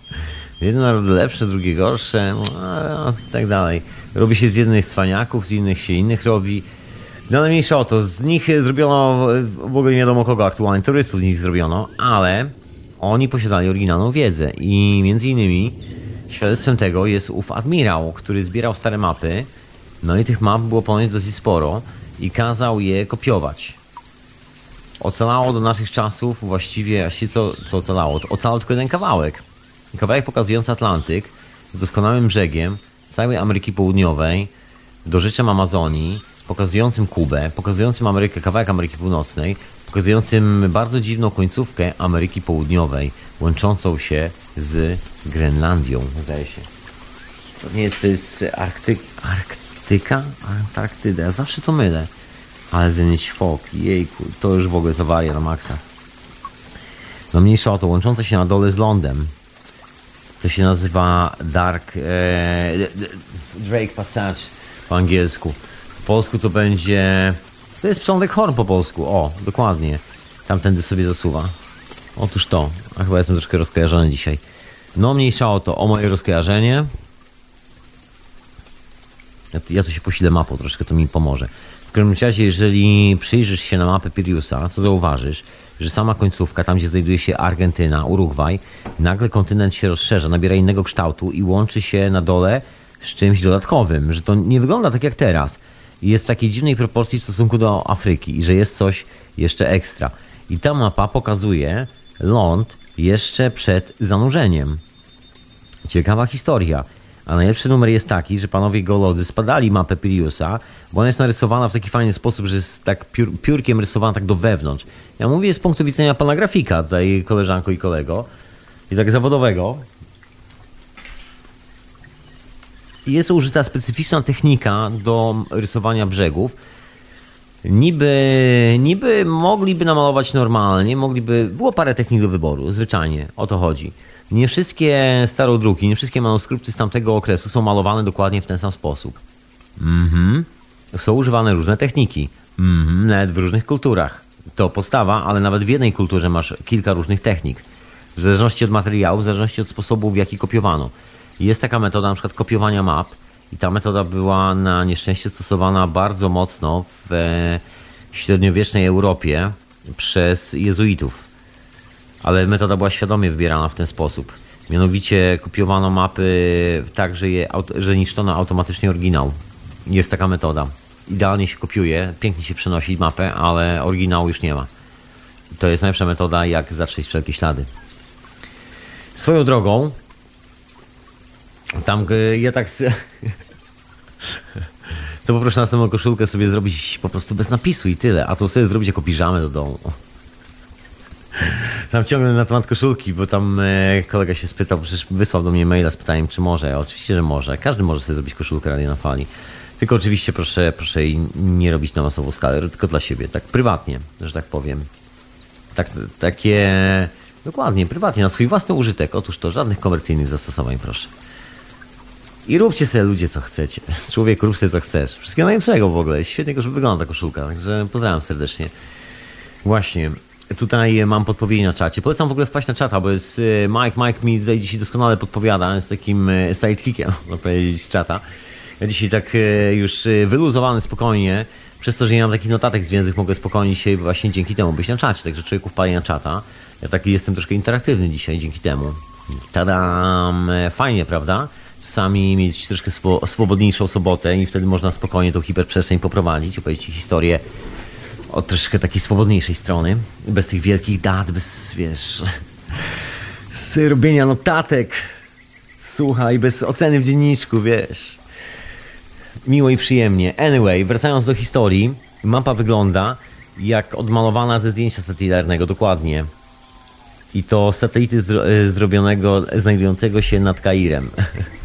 Jeden naród lepszy, drugi gorszy, no, i tak dalej. Robi się z jednych cwaniaków, z innych się innych robi. No ale mniejsza o to, z nich zrobiono, w ogóle nie wiadomo kogo aktualnie, turystów z nich zrobiono, ale oni posiadali oryginalną wiedzę i między innymi świadectwem tego jest ów admirał, który zbierał stare mapy, no i tych map było ponoć dosyć sporo i kazał je kopiować ocalało do naszych czasów właściwie, co, co ocalało? Ocalał tylko jeden kawałek. Kawałek pokazujący Atlantyk z doskonałym brzegiem całej Ameryki Południowej, dożyczem Amazonii, pokazującym Kubę, pokazującym Amerykę, kawałek Ameryki Północnej, pokazującym bardzo dziwną końcówkę Ameryki Południowej, łączącą się z Grenlandią, zdaje się. To nie jest, to jest Arktyk, Arktyka? Antarktyda, ja zawsze to mylę. Ale ze mnie ćwok, jejku, to już w ogóle zawaria na maksa. No mniejsza o to, łączące się na dole z lądem. To się nazywa Dark e, Drake Passage po angielsku. Po polsku to będzie... To jest przylądek Horn po polsku, o, dokładnie. tamtędy sobie zasuwa. Otóż to, a chyba jestem troszkę rozkojarzony dzisiaj. No mniejsza o to, o moje rozkojarzenie. Ja, ja tu się posilę mapą, troszkę to mi pomoże. W każdym razie, jeżeli przyjrzysz się na mapę Piriusa, to zauważysz, że sama końcówka, tam gdzie znajduje się Argentyna, Urugwaj, nagle kontynent się rozszerza, nabiera innego kształtu i łączy się na dole z czymś dodatkowym, że to nie wygląda tak jak teraz. Jest w takiej dziwnej proporcji w stosunku do Afryki i że jest coś jeszcze ekstra. I ta mapa pokazuje ląd jeszcze przed zanurzeniem. Ciekawa historia. A najlepszy numer jest taki, że panowie geolodzy spadali mapę Piriusa, bo ona jest narysowana w taki fajny sposób, że jest tak piór, piórkiem rysowana tak do wewnątrz. Ja mówię z punktu widzenia pana grafika, tutaj koleżanko i kolego, i tak zawodowego. Jest użyta specyficzna technika do rysowania brzegów. Niby, niby mogliby namalować normalnie, mogliby, było parę technik do wyboru, zwyczajnie, o to chodzi. Nie wszystkie starodruki, nie wszystkie manuskrypty z tamtego okresu są malowane dokładnie w ten sam sposób. Mhm. Są używane różne techniki. Mhm. Nawet w różnych kulturach. To podstawa, ale nawet w jednej kulturze masz kilka różnych technik. W zależności od materiału, w zależności od sposobu, w jaki kopiowano. Jest taka metoda na przykład kopiowania map i ta metoda była na nieszczęście stosowana bardzo mocno w e, średniowiecznej Europie przez jezuitów ale metoda była świadomie wybierana w ten sposób. Mianowicie kopiowano mapy tak, że, je, że niszczono automatycznie oryginał. Jest taka metoda. Idealnie się kopiuje, pięknie się przenosi mapę, ale oryginału już nie ma. To jest najlepsza metoda, jak zatrzeć wszelkie ślady. Swoją drogą, tam ja tak. To poproszę następną koszulkę sobie zrobić po prostu bez napisu i tyle, a to sobie zrobić jako piżamy do domu. Tam ciągnę na temat koszulki, bo tam e, kolega się spytał, przecież wysłał do mnie maila z pytaniem, czy może. Oczywiście, że może. Każdy może sobie zrobić koszulkę Radio na Fali. Tylko oczywiście proszę, proszę jej nie robić na masową skalę, tylko dla siebie, tak prywatnie, że tak powiem. Tak, takie, dokładnie, prywatnie, na swój własny użytek. Otóż to, żadnych komercyjnych zastosowań, proszę. I róbcie sobie ludzie co chcecie. Człowiek, rób sobie co chcesz. Wszystkiego najlepszego w ogóle. Świetnie, że wygląda koszulka, także pozdrawiam serdecznie. Właśnie. Tutaj mam podpowiedzi na czacie. Polecam w ogóle wpaść na czata, bo jest y, Mike. Mike mi tutaj dzisiaj doskonale podpowiada. Jest takim y, sidekickiem, można powiedzieć, z czata. Ja dzisiaj tak już wyluzowany spokojnie. Przez to, że nie mam takich notatek związnych, mogę spokojnie się właśnie dzięki temu być na czacie. Także człowieku wpali na czata. Ja taki jestem troszkę interaktywny dzisiaj dzięki temu. Tadam! Fajnie, prawda? Czasami mieć troszkę swobodniejszą sobotę i wtedy można spokojnie tą hiperprzestrzeń poprowadzić, opowiedzieć historię od troszkę takiej swobodniejszej strony, bez tych wielkich dat, bez, wiesz, z robienia notatek, słuchaj, bez oceny w dzienniczku, wiesz. Miło i przyjemnie. Anyway, wracając do historii, mapa wygląda jak odmalowana ze zdjęcia satelitarnego, dokładnie. I to satelity zro e, zrobionego, znajdującego się nad Kairem.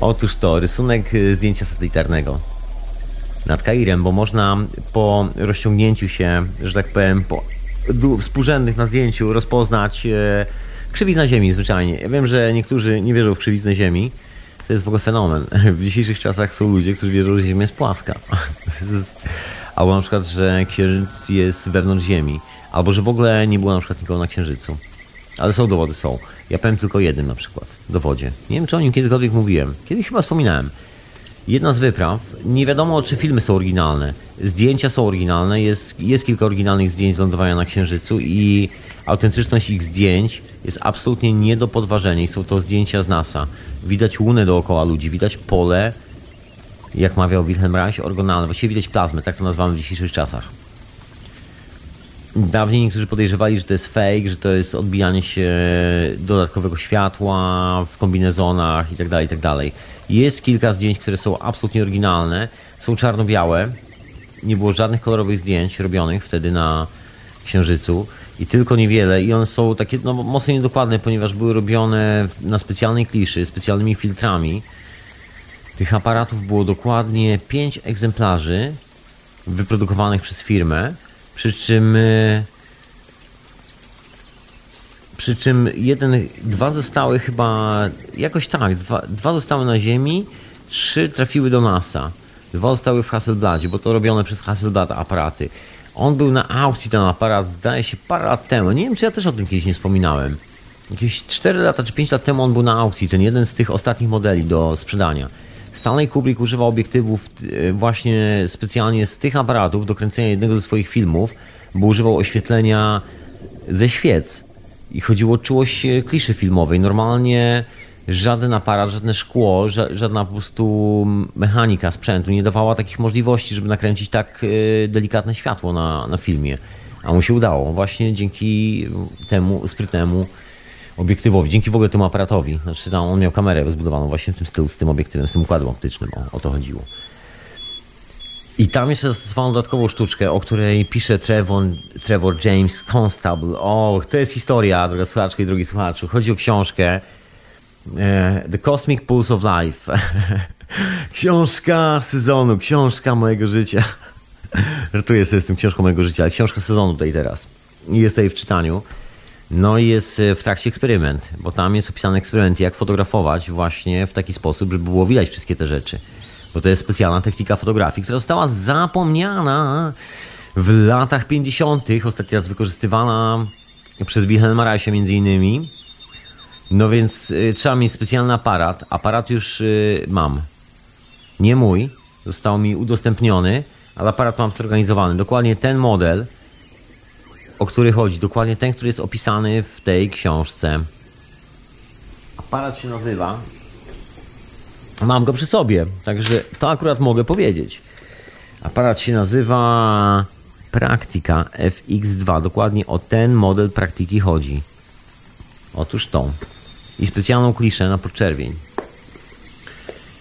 Otóż to, rysunek zdjęcia satelitarnego nad Kairem, bo można po rozciągnięciu się, że tak powiem, po współrzędnych na zdjęciu rozpoznać e, krzywiznę Ziemi zwyczajnie. Ja wiem, że niektórzy nie wierzą w krzywiznę Ziemi. To jest w ogóle fenomen. W dzisiejszych czasach są ludzie, którzy wierzą, że Ziemia jest płaska. Albo na przykład, że Księżyc jest wewnątrz Ziemi. Albo, że w ogóle nie było na przykład nikogo na Księżycu. Ale są dowody, są. Ja powiem tylko jeden na przykład, dowodzie. Nie wiem, czy o nim kiedykolwiek mówiłem. Kiedyś chyba wspominałem. Jedna z wypraw, nie wiadomo czy filmy są oryginalne. Zdjęcia są oryginalne, jest, jest kilka oryginalnych zdjęć z lądowania na Księżycu i autentyczność ich zdjęć jest absolutnie nie do podważenia. Są to zdjęcia z NASA. Widać łunę dookoła ludzi, widać pole, jak mawiał Wilhelm Reich, oryginalne. Właściwie widać plazmę, tak to nazywamy w dzisiejszych czasach. Dawniej niektórzy podejrzewali, że to jest fake, że to jest odbijanie się dodatkowego światła w kombinezonach itd., tak itd. Tak jest kilka zdjęć, które są absolutnie oryginalne, są czarno-białe. Nie było żadnych kolorowych zdjęć robionych wtedy na Księżycu i tylko niewiele. I one są takie no, mocno niedokładne, ponieważ były robione na specjalnej kliszy, specjalnymi filtrami. Tych aparatów było dokładnie 5 egzemplarzy wyprodukowanych przez firmę, przy czym e, przy czym jeden, dwa zostały chyba, jakoś tak, dwa, dwa zostały na Ziemi, trzy trafiły do NASA. Dwa zostały w Hasselbladzie, bo to robione przez Hasselblad aparaty. On był na aukcji, ten aparat, zdaje się, parę lat temu. Nie wiem, czy ja też o tym kiedyś nie wspominałem. Jakieś 4 lata czy 5 lat temu on był na aukcji, ten jeden z tych ostatnich modeli do sprzedania. Stanley Kubrick używał obiektywów e, właśnie specjalnie z tych aparatów do kręcenia jednego ze swoich filmów, bo używał oświetlenia ze świec. I chodziło o czułość kliszy filmowej. Normalnie żaden aparat, żadne szkło, żadna po prostu mechanika sprzętu nie dawała takich możliwości, żeby nakręcić tak e, delikatne światło na, na filmie. A mu się udało właśnie dzięki temu sprytnemu obiektywowi, dzięki w ogóle temu aparatowi. Znaczy tam on miał kamerę zbudowaną właśnie w tym stylu, z tym obiektywem, z tym układem optycznym, o, o to chodziło. I tam jeszcze zastosowano dodatkową sztuczkę, o której pisze Trevor, Trevor James Constable. O, to jest historia, droga słuchaczka i drogi słuchaczu. Chodzi o książkę e, The Cosmic Pulse of Life. książka sezonu, książka mojego życia. Żartuję sobie z tym książką mojego życia, ale książka sezonu tutaj teraz. Jest tutaj w czytaniu. No i jest e, w trakcie eksperyment, bo tam jest opisany eksperyment, jak fotografować właśnie w taki sposób, żeby było widać wszystkie te rzeczy. Bo to jest specjalna technika fotografii, która została zapomniana w latach 50. Ostatni raz wykorzystywana przez Wilhelma Reicha między innymi. No więc y, trzeba mieć specjalny aparat. Aparat już y, mam. Nie mój. Został mi udostępniony, ale aparat mam zorganizowany. Dokładnie ten model o który chodzi. Dokładnie ten, który jest opisany w tej książce. Aparat się nazywa. Mam go przy sobie, także to akurat mogę powiedzieć. Aparat się nazywa Praktika FX2. Dokładnie o ten model praktyki chodzi. Otóż tą. I specjalną kliszę na podczerwień.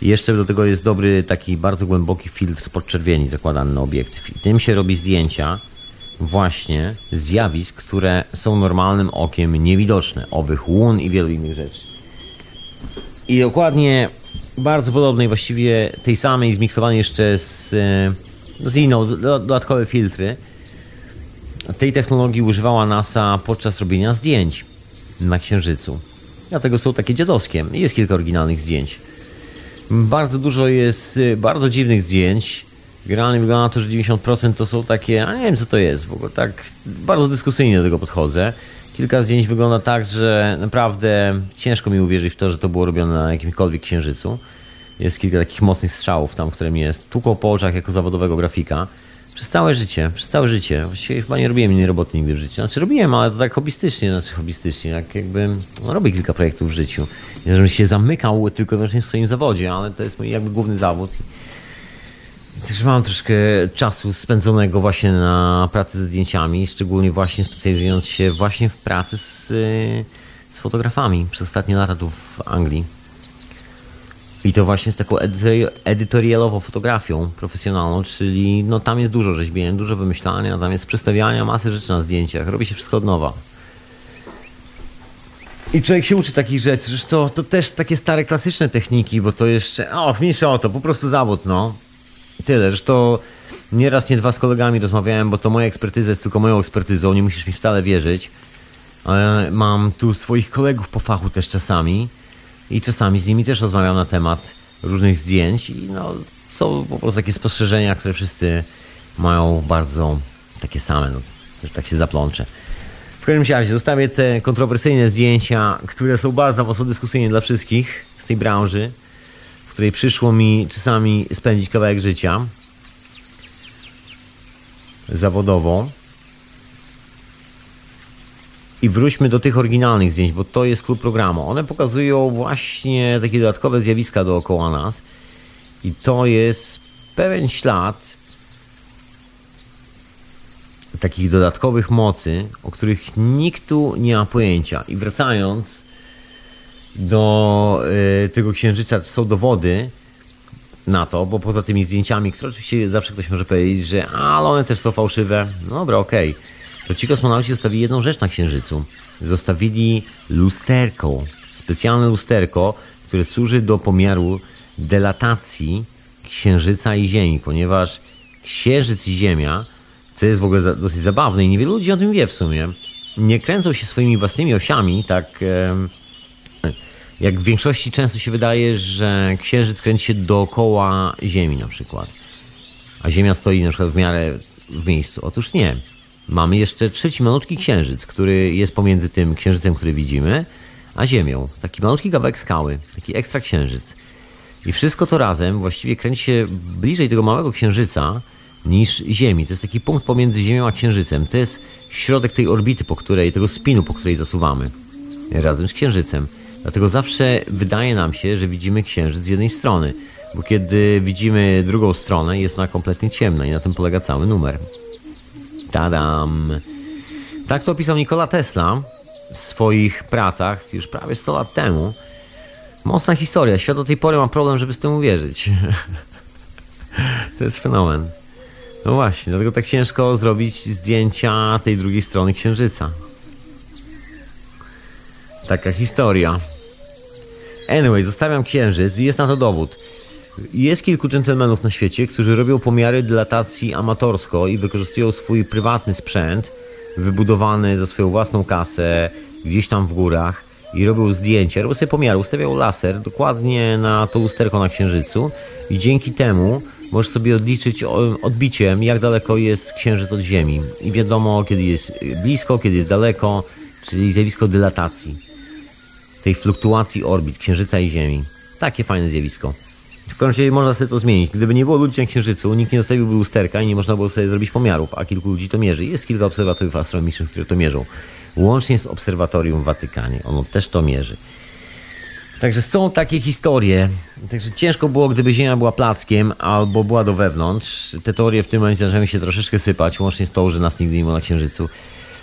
I jeszcze do tego jest dobry taki bardzo głęboki filtr podczerwieni zakładany na obiektyw. I tym się robi zdjęcia właśnie zjawisk, które są normalnym okiem niewidoczne, owych łun i wielu innych rzeczy. I dokładnie bardzo podobnej, właściwie tej samej, zmiksowanej jeszcze z, e, z inną, dodatkowe filtry. Tej technologii używała NASA podczas robienia zdjęć na Księżycu. Dlatego są takie dziadowskie. Jest kilka oryginalnych zdjęć. Bardzo dużo jest e, bardzo dziwnych zdjęć Generalnie wygląda na to, że 90% to są takie, a nie wiem co to jest w ogóle, tak bardzo dyskusyjnie do tego podchodzę. Kilka zdjęć wygląda tak, że naprawdę ciężko mi uwierzyć w to, że to było robione na jakimkolwiek księżycu. Jest kilka takich mocnych strzałów tam, które mnie tłuką po oczach jako zawodowego grafika. Przez całe życie, przez całe życie. Właściwie chyba nie robiłem innej roboty nigdy w życiu. Znaczy robiłem, ale to tak hobbystycznie, znaczy hobbystycznie, jak jakby no, robię kilka projektów w życiu. Nie, żebym się zamykał tylko wyłącznie w swoim zawodzie, ale to jest mój jakby główny zawód. Też mam troszkę czasu spędzonego właśnie na pracy ze zdjęciami, szczególnie właśnie specjalizując się właśnie w pracy z, z fotografami przez ostatnie lata tu w Anglii. I to właśnie z taką edytorialową fotografią profesjonalną, czyli no tam jest dużo rzeźbienia, dużo wymyślania, tam jest przestawiania masy rzeczy na zdjęciach, robi się wszystko od nowa. I człowiek się uczy takich rzeczy, że to, to też takie stare, klasyczne techniki, bo to jeszcze, o, mniejsza o to, po prostu zawód, no. Tyle, że to nieraz, nie dwa z kolegami rozmawiałem, bo to moja ekspertyza jest tylko moją ekspertyzą, nie musisz mi wcale wierzyć. Ale mam tu swoich kolegów po fachu też czasami i czasami z nimi też rozmawiam na temat różnych zdjęć i no, są po prostu takie spostrzeżenia, które wszyscy mają bardzo takie same, no, że tak się zaplączę. W każdym razie zostawię te kontrowersyjne zdjęcia, które są bardzo mocno dyskusyjne dla wszystkich z tej branży której przyszło mi czasami spędzić kawałek życia zawodowo. I wróćmy do tych oryginalnych zdjęć, bo to jest klub programu. One pokazują właśnie takie dodatkowe zjawiska dookoła nas. I to jest pewien ślad takich dodatkowych mocy, o których nikt tu nie ma pojęcia. I wracając do y, tego księżyca są dowody na to, bo poza tymi zdjęciami, które oczywiście zawsze ktoś może powiedzieć, że ale one też są fałszywe. No dobra, okej. Okay. To ci kosmonauci zostawili jedną rzecz na księżycu. Zostawili lusterko, specjalne lusterko, które służy do pomiaru delatacji księżyca i Ziemi, ponieważ księżyc i Ziemia, co jest w ogóle dosyć zabawne i niewielu ludzi o tym wie w sumie, nie kręcą się swoimi własnymi osiami, tak jak w większości często się wydaje, że Księżyc kręci się dookoła Ziemi na przykład. A Ziemia stoi na przykład w miarę w miejscu. Otóż nie. Mamy jeszcze trzeci malutki księżyc, który jest pomiędzy tym księżycem, który widzimy, a Ziemią. Taki malutki kawałek skały, taki ekstra księżyc. I wszystko to razem właściwie kręci się bliżej tego małego księżyca niż Ziemi. To jest taki punkt pomiędzy Ziemią a księżycem. To jest środek tej orbity, po której, tego spinu, po której zasuwamy razem z księżycem. Dlatego zawsze wydaje nam się, że widzimy księżyc z jednej strony, bo kiedy widzimy drugą stronę, jest ona kompletnie ciemna i na tym polega cały numer. Tadam! Tak to opisał Nikola Tesla w swoich pracach już prawie 100 lat temu. Mocna historia. Świat do tej pory ma problem, żeby z tym uwierzyć. to jest fenomen. No właśnie, dlatego tak ciężko zrobić zdjęcia tej drugiej strony księżyca. Taka historia. Anyway, zostawiam księżyc i jest na to dowód. Jest kilku dżentelmenów na świecie, którzy robią pomiary dilatacji amatorsko i wykorzystują swój prywatny sprzęt, wybudowany za swoją własną kasę, gdzieś tam w górach i robią zdjęcia, robią sobie pomiary, ustawiają laser dokładnie na to lusterko na księżycu i dzięki temu możesz sobie odliczyć odbiciem, jak daleko jest księżyc od Ziemi. I wiadomo, kiedy jest blisko, kiedy jest daleko, czyli zjawisko dylatacji, tej fluktuacji orbit księżyca i Ziemi. Takie fajne zjawisko. W razie można sobie to zmienić. Gdyby nie było ludzi na Księżycu, nikt nie zostawiłby lusterka i nie można było sobie zrobić pomiarów, a kilku ludzi to mierzy. Jest kilka obserwatoriów astronomicznych, które to mierzą. Łącznie z obserwatorium w Watykanie. Ono też to mierzy. Także są takie historie. Także ciężko było, gdyby Ziemia była plackiem albo była do wewnątrz. Te teorie w tym momencie zaczynają się troszeczkę sypać, łącznie z tą, że nas nigdy nie było na Księżycu.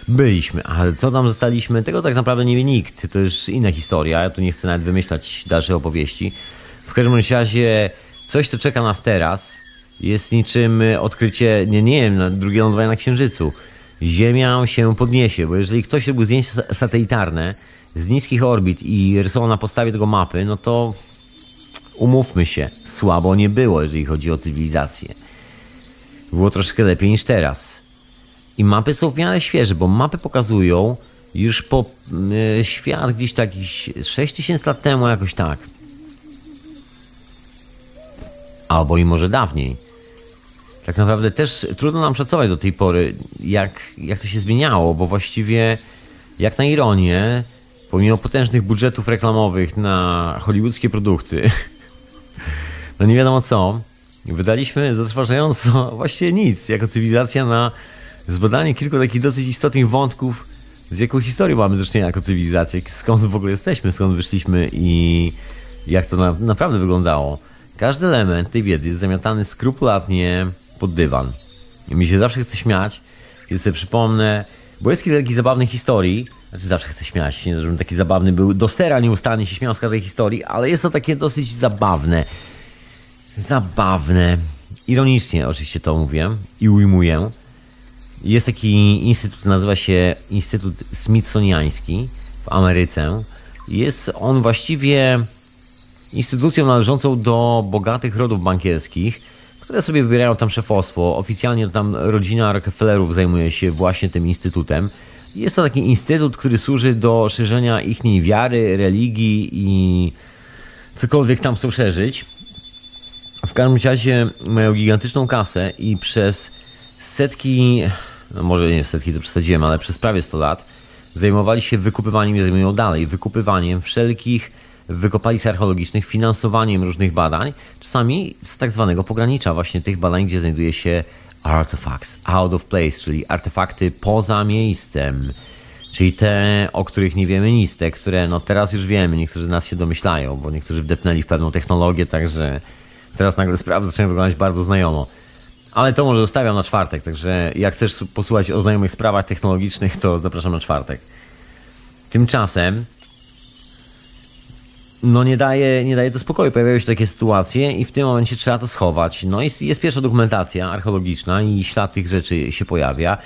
Byliśmy, ale co tam zostaliśmy, tego tak naprawdę nie wie nikt. To już inna historia. Ja tu nie chcę nawet wymyślać dalszej opowieści. W każdym razie coś, co czeka nas teraz, jest niczym odkrycie, nie, nie wiem, drugie lądowanie na Księżycu. Ziemia się podniesie, bo jeżeli ktoś robił zdjęcia satelitarne z niskich orbit i rysował na podstawie tego mapy, no to umówmy się, słabo nie było, jeżeli chodzi o cywilizację. Było troszkę lepiej niż teraz. I mapy są w miarę świeże, bo mapy pokazują już po y, świat gdzieś tak 6000 lat temu, jakoś tak. Albo i może dawniej. Tak naprawdę też trudno nam szacować do tej pory, jak, jak to się zmieniało, bo właściwie, jak na ironię, pomimo potężnych budżetów reklamowych na hollywoodzkie produkty, no nie wiadomo co, wydaliśmy zatrważająco właściwie nic, jako cywilizacja na zbadanie kilku takich dosyć istotnych wątków, z jaką historią mamy do czynienia jako cywilizacja, skąd w ogóle jesteśmy, skąd wyszliśmy i jak to na, naprawdę wyglądało. Każdy element tej wiedzy jest zamiatany skrupulatnie pod dywan. I mi się zawsze chce śmiać, kiedy sobie przypomnę, bo jest kilka takich zabawnych historii, znaczy zawsze chcę śmiać, nie żebym taki zabawny był, do sera nieustannie się śmiał z każdej historii, ale jest to takie dosyć zabawne. Zabawne. Ironicznie oczywiście to mówię i ujmuję. Jest taki instytut, nazywa się Instytut Smithsoniański w Ameryce. Jest on właściwie instytucją należącą do bogatych rodów bankierskich, które sobie wybierają tam szefostwo. Oficjalnie tam rodzina Rockefellerów zajmuje się właśnie tym instytutem. Jest to taki instytut, który służy do szerzenia ich wiary, religii i cokolwiek tam chcą szerzyć. W każdym razie mają gigantyczną kasę i przez setki, no może nie setki to przesadziłem, ale przez prawie 100 lat zajmowali się wykupywaniem i zajmują dalej wykupywaniem wszelkich wykopalisk archeologicznych, finansowaniem różnych badań, czasami z tak zwanego pogranicza właśnie tych badań, gdzie znajduje się artifacts out of place, czyli artefakty poza miejscem. Czyli te, o których nie wiemy nic, te, które no teraz już wiemy, niektórzy z nas się domyślają, bo niektórzy wdepnęli w pewną technologię, także teraz nagle sprawy zaczynają wyglądać bardzo znajomo. Ale to może zostawiam na czwartek, także jak chcesz posłuchać o znajomych sprawach technologicznych, to zapraszam na czwartek. Tymczasem no nie daje, nie daje to spokoju. Pojawiają się takie sytuacje i w tym momencie trzeba to schować. No i jest pierwsza dokumentacja archeologiczna i ślad tych rzeczy się pojawia.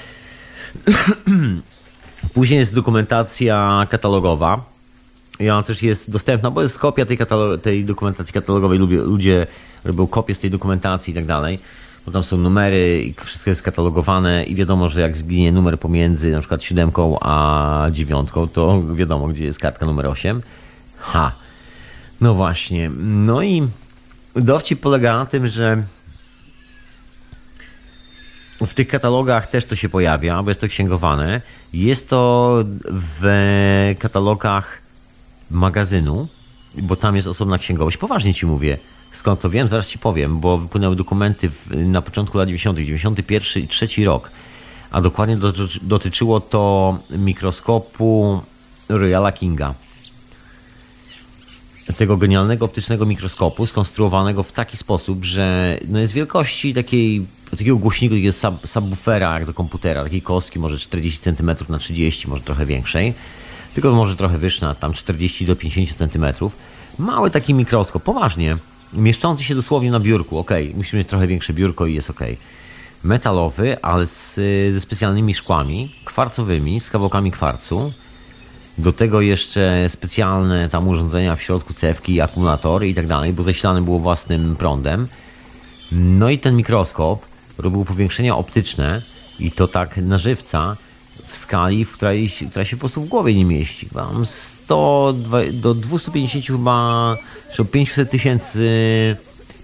Później jest dokumentacja katalogowa. I ona też jest dostępna, bo jest kopia tej, tej dokumentacji katalogowej. Lubię, ludzie robią kopie z tej dokumentacji i tak dalej. Bo tam są numery i wszystko jest katalogowane i wiadomo, że jak zginie numer pomiędzy na przykład siódemką a dziewiątką, to wiadomo, gdzie jest kartka numer 8. Ha! No właśnie. No i dowcip polega na tym, że w tych katalogach też to się pojawia, bo jest to księgowane. Jest to w katalogach magazynu, bo tam jest osobna księgowość. Poważnie ci mówię. Skąd to wiem? Zaraz ci powiem, bo wypłynęły dokumenty na początku lat 90., 91 i 3 rok. A dokładnie dotyczyło to mikroskopu Royala Kinga. Tego genialnego optycznego mikroskopu, skonstruowanego w taki sposób, że no jest wielkości takiej, takiego głośnika, takiego sub, subwoofera jak do komputera, takiej kostki, może 40 cm na 30, może trochę większej, tylko może trochę wyższa, tam 40 do 50 cm. Mały taki mikroskop, poważnie, mieszczący się dosłownie na biurku, ok, musimy mieć trochę większe biurko i jest ok. Metalowy, ale z, ze specjalnymi szkłami, kwarcowymi, z kawałkami kwarcu, do tego jeszcze specjalne tam urządzenia w środku cewki, akumulatory i tak dalej, bo zasilane było własnym prądem. No i ten mikroskop robił powiększenia optyczne i to tak na żywca w skali, w której, która się po prostu w głowie nie mieści. Mam 100 do 250 chyba, czy 500 tysięcy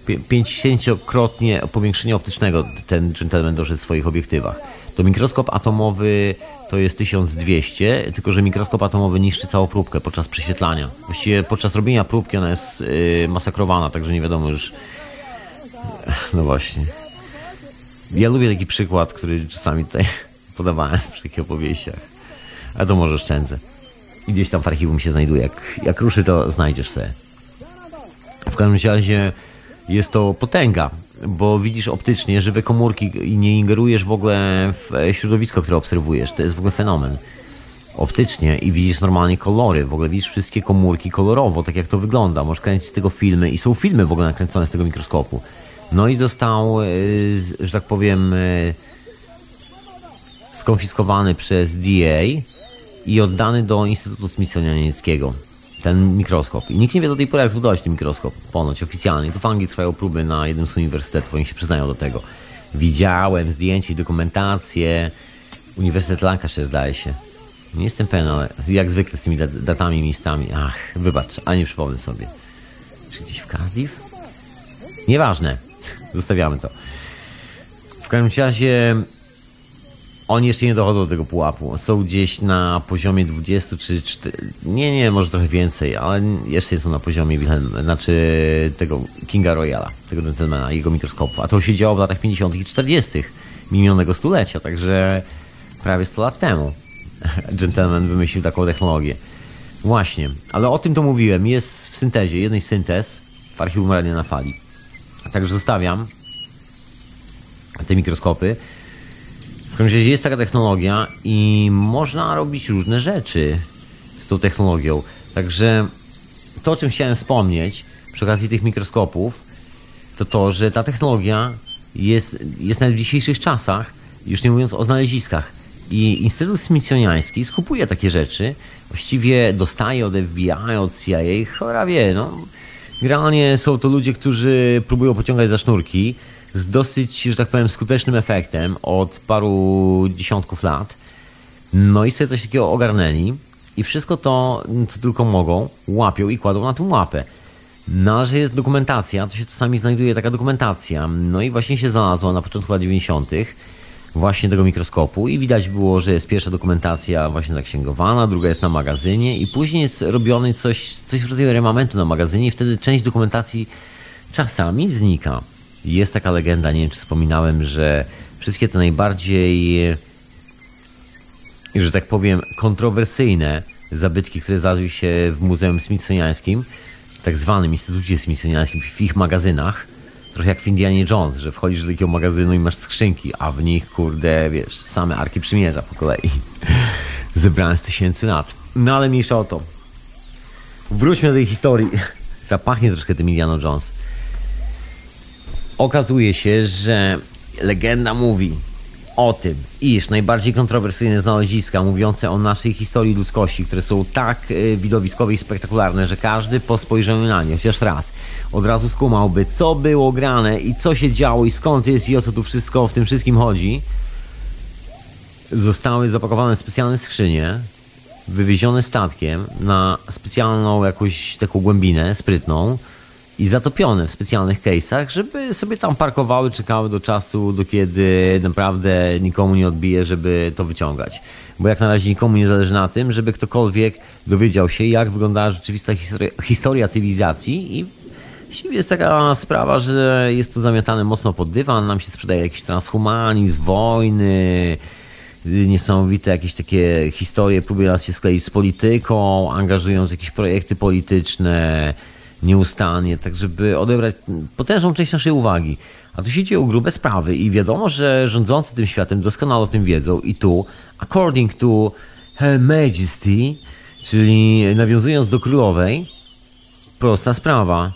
50-krotnie powiększenia optycznego ten gentleman doszedł w swoich obiektywach. To mikroskop atomowy to jest 1200, tylko że mikroskop atomowy niszczy całą próbkę podczas prześwietlania. Właściwie podczas robienia próbki ona jest yy, masakrowana, także nie wiadomo już. No właśnie. Ja lubię taki przykład, który czasami tutaj podawałem przy takich opowieściach. Ale to może szczędzę. Gdzieś tam w archiwum się znajduje. Jak, jak ruszy, to znajdziesz se. W każdym razie jest to potęga bo widzisz optycznie żywe komórki i nie ingerujesz w ogóle w środowisko, które obserwujesz. To jest w ogóle fenomen. Optycznie i widzisz normalnie kolory, w ogóle widzisz wszystkie komórki kolorowo, tak jak to wygląda. Możesz kręcić z tego filmy i są filmy w ogóle nakręcone z tego mikroskopu. No i został, e, że tak powiem, e, skonfiskowany przez DA i oddany do Instytutu Smithsoniańskiego ten mikroskop. I nikt nie wie do tej pory, jak zbudować ten mikroskop, ponoć oficjalnie. Tu w Anglii trwają próby na jednym z uniwersytetów, oni się przyznają do tego. Widziałem zdjęcia i dokumentację. Uniwersytet Lancashire zdaje się. Nie jestem pewien, ale jak zwykle z tymi datami i miejscami. Ach, wybacz, a nie przypomnę sobie. Czy gdzieś w Cardiff? Nieważne. Zostawiamy to. W każdym razie oni jeszcze nie dochodzą do tego pułapu. Są gdzieś na poziomie 20 czy 4, nie, nie, może trochę więcej, ale jeszcze są na poziomie Wilhelm, znaczy tego Kinga Royala, tego gentlemana, jego mikroskopu. A to się działo w latach 50. i 40. minionego stulecia, także prawie 100 lat temu gentleman wymyślił taką technologię. Właśnie, ale o tym to mówiłem. Jest w syntezie, jednej syntez w archiwum Radia na Fali. Także zostawiam te mikroskopy. W każdym razie jest taka technologia i można robić różne rzeczy z tą technologią. Także to, o czym chciałem wspomnieć przy okazji tych mikroskopów, to to, że ta technologia jest, jest nawet w dzisiejszych czasach, już nie mówiąc o znaleziskach. I Instytut Smithsoniański skupuje takie rzeczy, właściwie dostaje od FBI, od CIA, chora wie, no. Generalnie są to ludzie, którzy próbują pociągać za sznurki, z dosyć, że tak powiem, skutecznym efektem od paru dziesiątków lat. No i sobie coś takiego ogarnęli i wszystko to, co tylko mogą, łapią i kładą na tą łapę. No, że jest dokumentacja, to się czasami znajduje taka dokumentacja. No i właśnie się znalazła na początku lat 90. właśnie tego mikroskopu i widać było, że jest pierwsza dokumentacja właśnie zaksięgowana, druga jest na magazynie i później jest robiony coś, coś w rodzaju remamentu na magazynie i wtedy część dokumentacji czasami znika. Jest taka legenda, nie wiem czy wspominałem, że wszystkie te najbardziej, że tak powiem, kontrowersyjne zabytki, które znalazły się w Muzeum Smithsoniańskim, tak zwanym Instytucie Smithsoniańskim, w ich magazynach, trochę jak w Indianie Jones, że wchodzisz do takiego magazynu i masz skrzynki, a w nich, kurde, wiesz, same Arki Przymierza po kolei. Zebrane z tysięcy lat. No ale mniejsza o to. Wróćmy do tej historii, która pachnie troszkę tym Indiana Jones. Okazuje się, że legenda mówi o tym, iż najbardziej kontrowersyjne znaleziska mówiące o naszej historii ludzkości, które są tak e, widowiskowe i spektakularne, że każdy po spojrzeniu na nie, chociaż raz, od razu skumałby, co było grane i co się działo i skąd jest i o co tu wszystko w tym wszystkim chodzi, zostały zapakowane w specjalne skrzynie, wywiezione statkiem na specjalną jakąś taką głębinę sprytną, i zatopione w specjalnych case'ach, żeby sobie tam parkowały, czekały do czasu, do kiedy naprawdę nikomu nie odbije, żeby to wyciągać. Bo jak na razie nikomu nie zależy na tym, żeby ktokolwiek dowiedział się, jak wyglądała rzeczywista historia, historia cywilizacji i Właściwie jest taka sprawa, że jest to zamiatane mocno pod dywan, nam się sprzedaje jakiś transhumanizm, wojny, niesamowite jakieś takie historie, próbują nas się skleić z polityką, angażując jakieś projekty polityczne nieustannie, tak żeby odebrać potężną część naszej uwagi. A tu się dzieją grube sprawy i wiadomo, że rządzący tym światem doskonale o tym wiedzą i tu, according to Her Majesty, czyli nawiązując do królowej, prosta sprawa.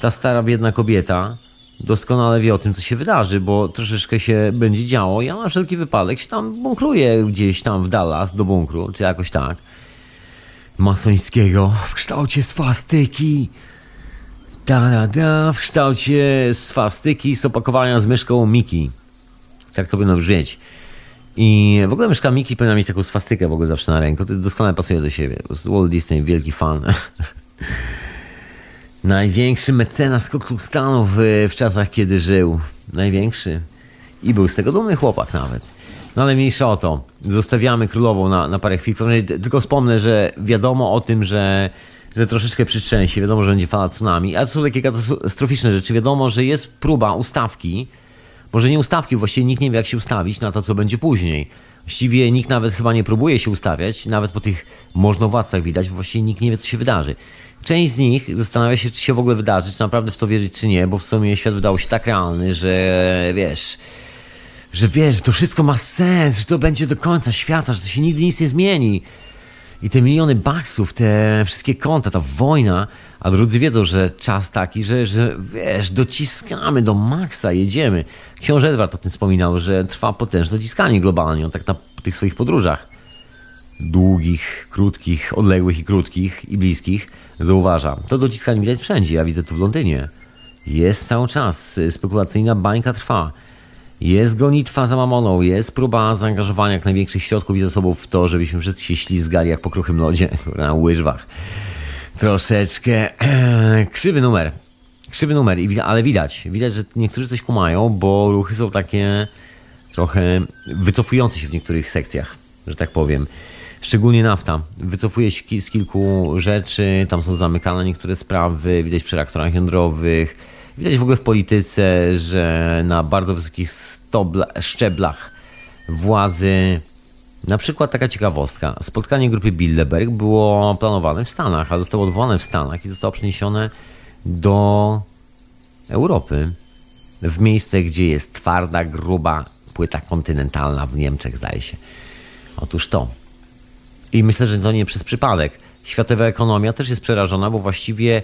Ta stara, biedna kobieta doskonale wie o tym, co się wydarzy, bo troszeczkę się będzie działo. Ja na wszelki wypadek się tam bunkruję gdzieś tam w Dallas do bunkru, czy jakoś tak. Masońskiego w kształcie swastyki. Da, da, w kształcie swastyki z opakowania z myszką Miki. Tak to powinno brzmieć. I w ogóle myszka Miki powinna mieć taką swastykę w ogóle zawsze na ręku. To doskonale pasuje do siebie. Po Walt Disney, wielki fan. Największy mecenas Ku Stanów w, w czasach, kiedy żył. Największy. I był z tego dumny chłopak nawet. No ale mniejsza o to. Zostawiamy królową na, na parę chwil. Tylko wspomnę, że wiadomo o tym, że, że troszeczkę przytrzęsie. Wiadomo, że będzie fala tsunami. Ale to są takie katastroficzne rzeczy. Wiadomo, że jest próba ustawki. Może nie ustawki, właściwie nikt nie wie, jak się ustawić na to, co będzie później. Właściwie nikt nawet chyba nie próbuje się ustawiać. Nawet po tych możnowładcach widać, bo właściwie nikt nie wie, co się wydarzy. Część z nich zastanawia się, czy się w ogóle wydarzy, czy naprawdę w to wierzyć, czy nie, bo w sumie świat wydawał się tak realny, że wiesz, że wiesz, że to wszystko ma sens, że to będzie do końca świata, że to się nigdy nic nie zmieni. I te miliony baksów, te wszystkie konta, ta wojna, a drudzy wiedzą, że czas taki, że, że wiesz, dociskamy do maksa, jedziemy. Książę Edward o tym wspominał, że trwa potężne dociskanie globalnie, on tak na tych swoich podróżach długich, krótkich, odległych i krótkich i bliskich zauważa. To dociskanie widać wszędzie, ja widzę tu w Londynie. Jest cały czas, spekulacyjna bańka trwa. Jest gonitwa za mamoną, jest próba zaangażowania jak największych środków i zasobów w to, żebyśmy wszyscy się ślizgali jak po kruchym lodzie na łyżwach. Troszeczkę krzywy numer. Krzywy numer, ale widać. Widać, że niektórzy coś kumają, bo ruchy są takie trochę wycofujące się w niektórych sekcjach, że tak powiem. Szczególnie nafta. Wycofuje się z kilku rzeczy, tam są zamykane niektóre sprawy, widać przy reaktorach jądrowych. Widać w ogóle w polityce, że na bardzo wysokich stobla, szczeblach władzy, na przykład taka ciekawostka, spotkanie grupy Bilderberg było planowane w Stanach, a zostało odwołane w Stanach i zostało przeniesione do Europy, w miejsce, gdzie jest twarda, gruba płyta kontynentalna w Niemczech, zdaje się. Otóż to. I myślę, że to nie przez przypadek. Światowa ekonomia też jest przerażona, bo właściwie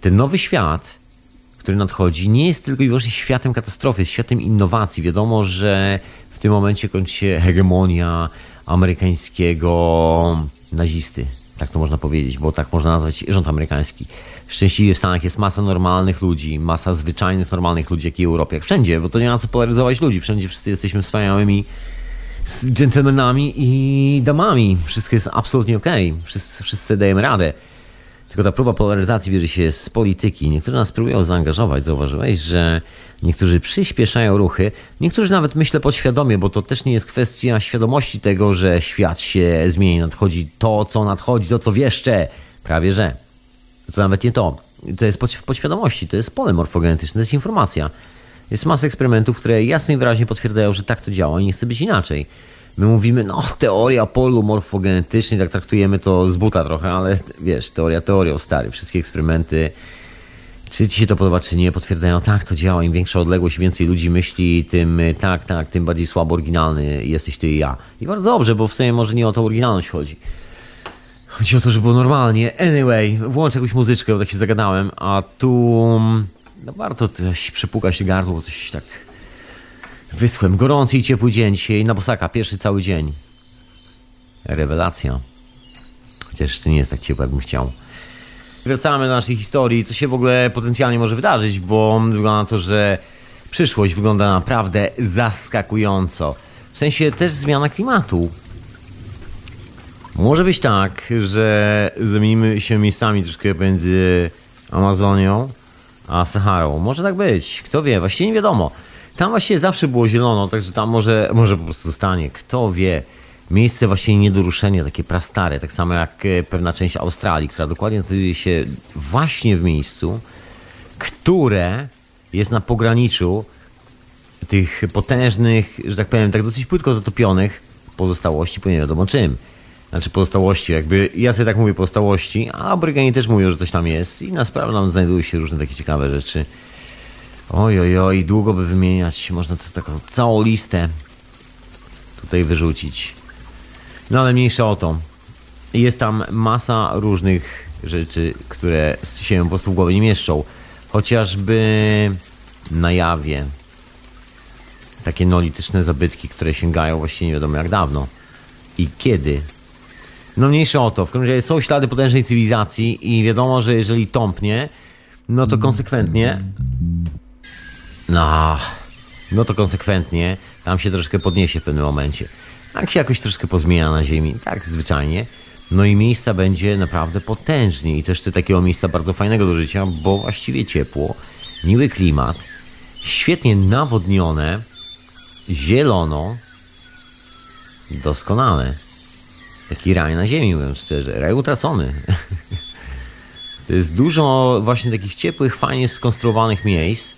ten nowy świat, który nadchodzi, nie jest tylko i wyłącznie światem katastrofy, jest światem innowacji. Wiadomo, że w tym momencie kończy się hegemonia amerykańskiego nazisty. Tak to można powiedzieć, bo tak można nazwać rząd amerykański. Szczęśliwie w Stanach jest masa normalnych ludzi, masa zwyczajnych, normalnych ludzi, jak i w Europie, jak wszędzie, bo to nie ma co polaryzować ludzi. Wszędzie wszyscy jesteśmy wspaniałymi dżentelmenami i damami. Wszystko jest absolutnie okej. Okay. Wszyscy, wszyscy dajemy radę. Tylko ta próba polaryzacji bierze się z polityki. Niektórzy nas próbują zaangażować. Zauważyłeś, że niektórzy przyspieszają ruchy, niektórzy nawet myślę podświadomie, bo to też nie jest kwestia świadomości tego, że świat się zmieni, nadchodzi to, co nadchodzi, to, co wieszcze. Prawie że. To nawet nie to. To jest w podświadomości, to jest pole morfogenetyczne, to jest informacja. Jest masa eksperymentów, które jasno i wyraźnie potwierdzają, że tak to działa i nie chce być inaczej. My mówimy, no teoria polu morfogenetycznej, tak traktujemy to z buta trochę, ale wiesz, teoria teorią, stary. Wszystkie eksperymenty, czy ci się to podoba, czy nie, potwierdzają, tak, to działa. Im większa odległość, więcej ludzi myśli, tym tak, tak, tym bardziej słabo oryginalny jesteś ty i ja. I bardzo dobrze, bo w sumie może nie o tą oryginalność chodzi. Chodzi o to, żeby było normalnie. Anyway, włączę jakąś muzyczkę, bo tak się zagadałem, a tu no warto coś przepukać gardło, coś tak wyschłem. Gorący i ciepły dzień dzisiaj na Bosaka, pierwszy cały dzień. Rewelacja. Chociaż jeszcze nie jest tak ciepło, jakbym chciał. Wracamy do naszej historii, co się w ogóle potencjalnie może wydarzyć, bo wygląda na to, że przyszłość wygląda naprawdę zaskakująco. W sensie też zmiana klimatu. Może być tak, że zamienimy się miejscami troszkę między Amazonią a Saharą. Może tak być, kto wie, właściwie nie wiadomo. Tam właściwie zawsze było zielono, także tam może, może po prostu zostanie, kto wie. Miejsce właściwie nie do ruszenia, takie prastare, tak samo jak e, pewna część Australii, która dokładnie znajduje się właśnie w miejscu, które jest na pograniczu tych potężnych, że tak powiem, tak dosyć płytko zatopionych pozostałości, bo nie wiadomo czym. Znaczy pozostałości, jakby ja sobie tak mówię pozostałości, a Aborygeni też mówią, że coś tam jest i na sprawę tam znajdują się różne takie ciekawe rzeczy. Oj, oj, oj, długo by wymieniać, można taką całą listę tutaj wyrzucić. No ale mniejsza o to. Jest tam masa różnych rzeczy, które się po prostu w głowie nie mieszczą. Chociażby na jawie. Takie neolityczne zabytki, które sięgają właściwie nie wiadomo jak dawno. I kiedy. No mniejsze o to. W każdym razie są ślady potężnej cywilizacji i wiadomo, że jeżeli tąpnie, no to konsekwentnie no, no to konsekwentnie tam się troszkę podniesie w pewnym momencie. Tak się jakoś troszkę pozmienia na ziemi, tak zwyczajnie. No i miejsca będzie naprawdę potężnie i też ty takiego miejsca bardzo fajnego do życia, bo właściwie ciepło, miły klimat, świetnie nawodnione, zielono, doskonale. Taki raj na ziemi, mówiąc szczerze, raj utracony. To jest dużo właśnie takich ciepłych, fajnie skonstruowanych miejsc,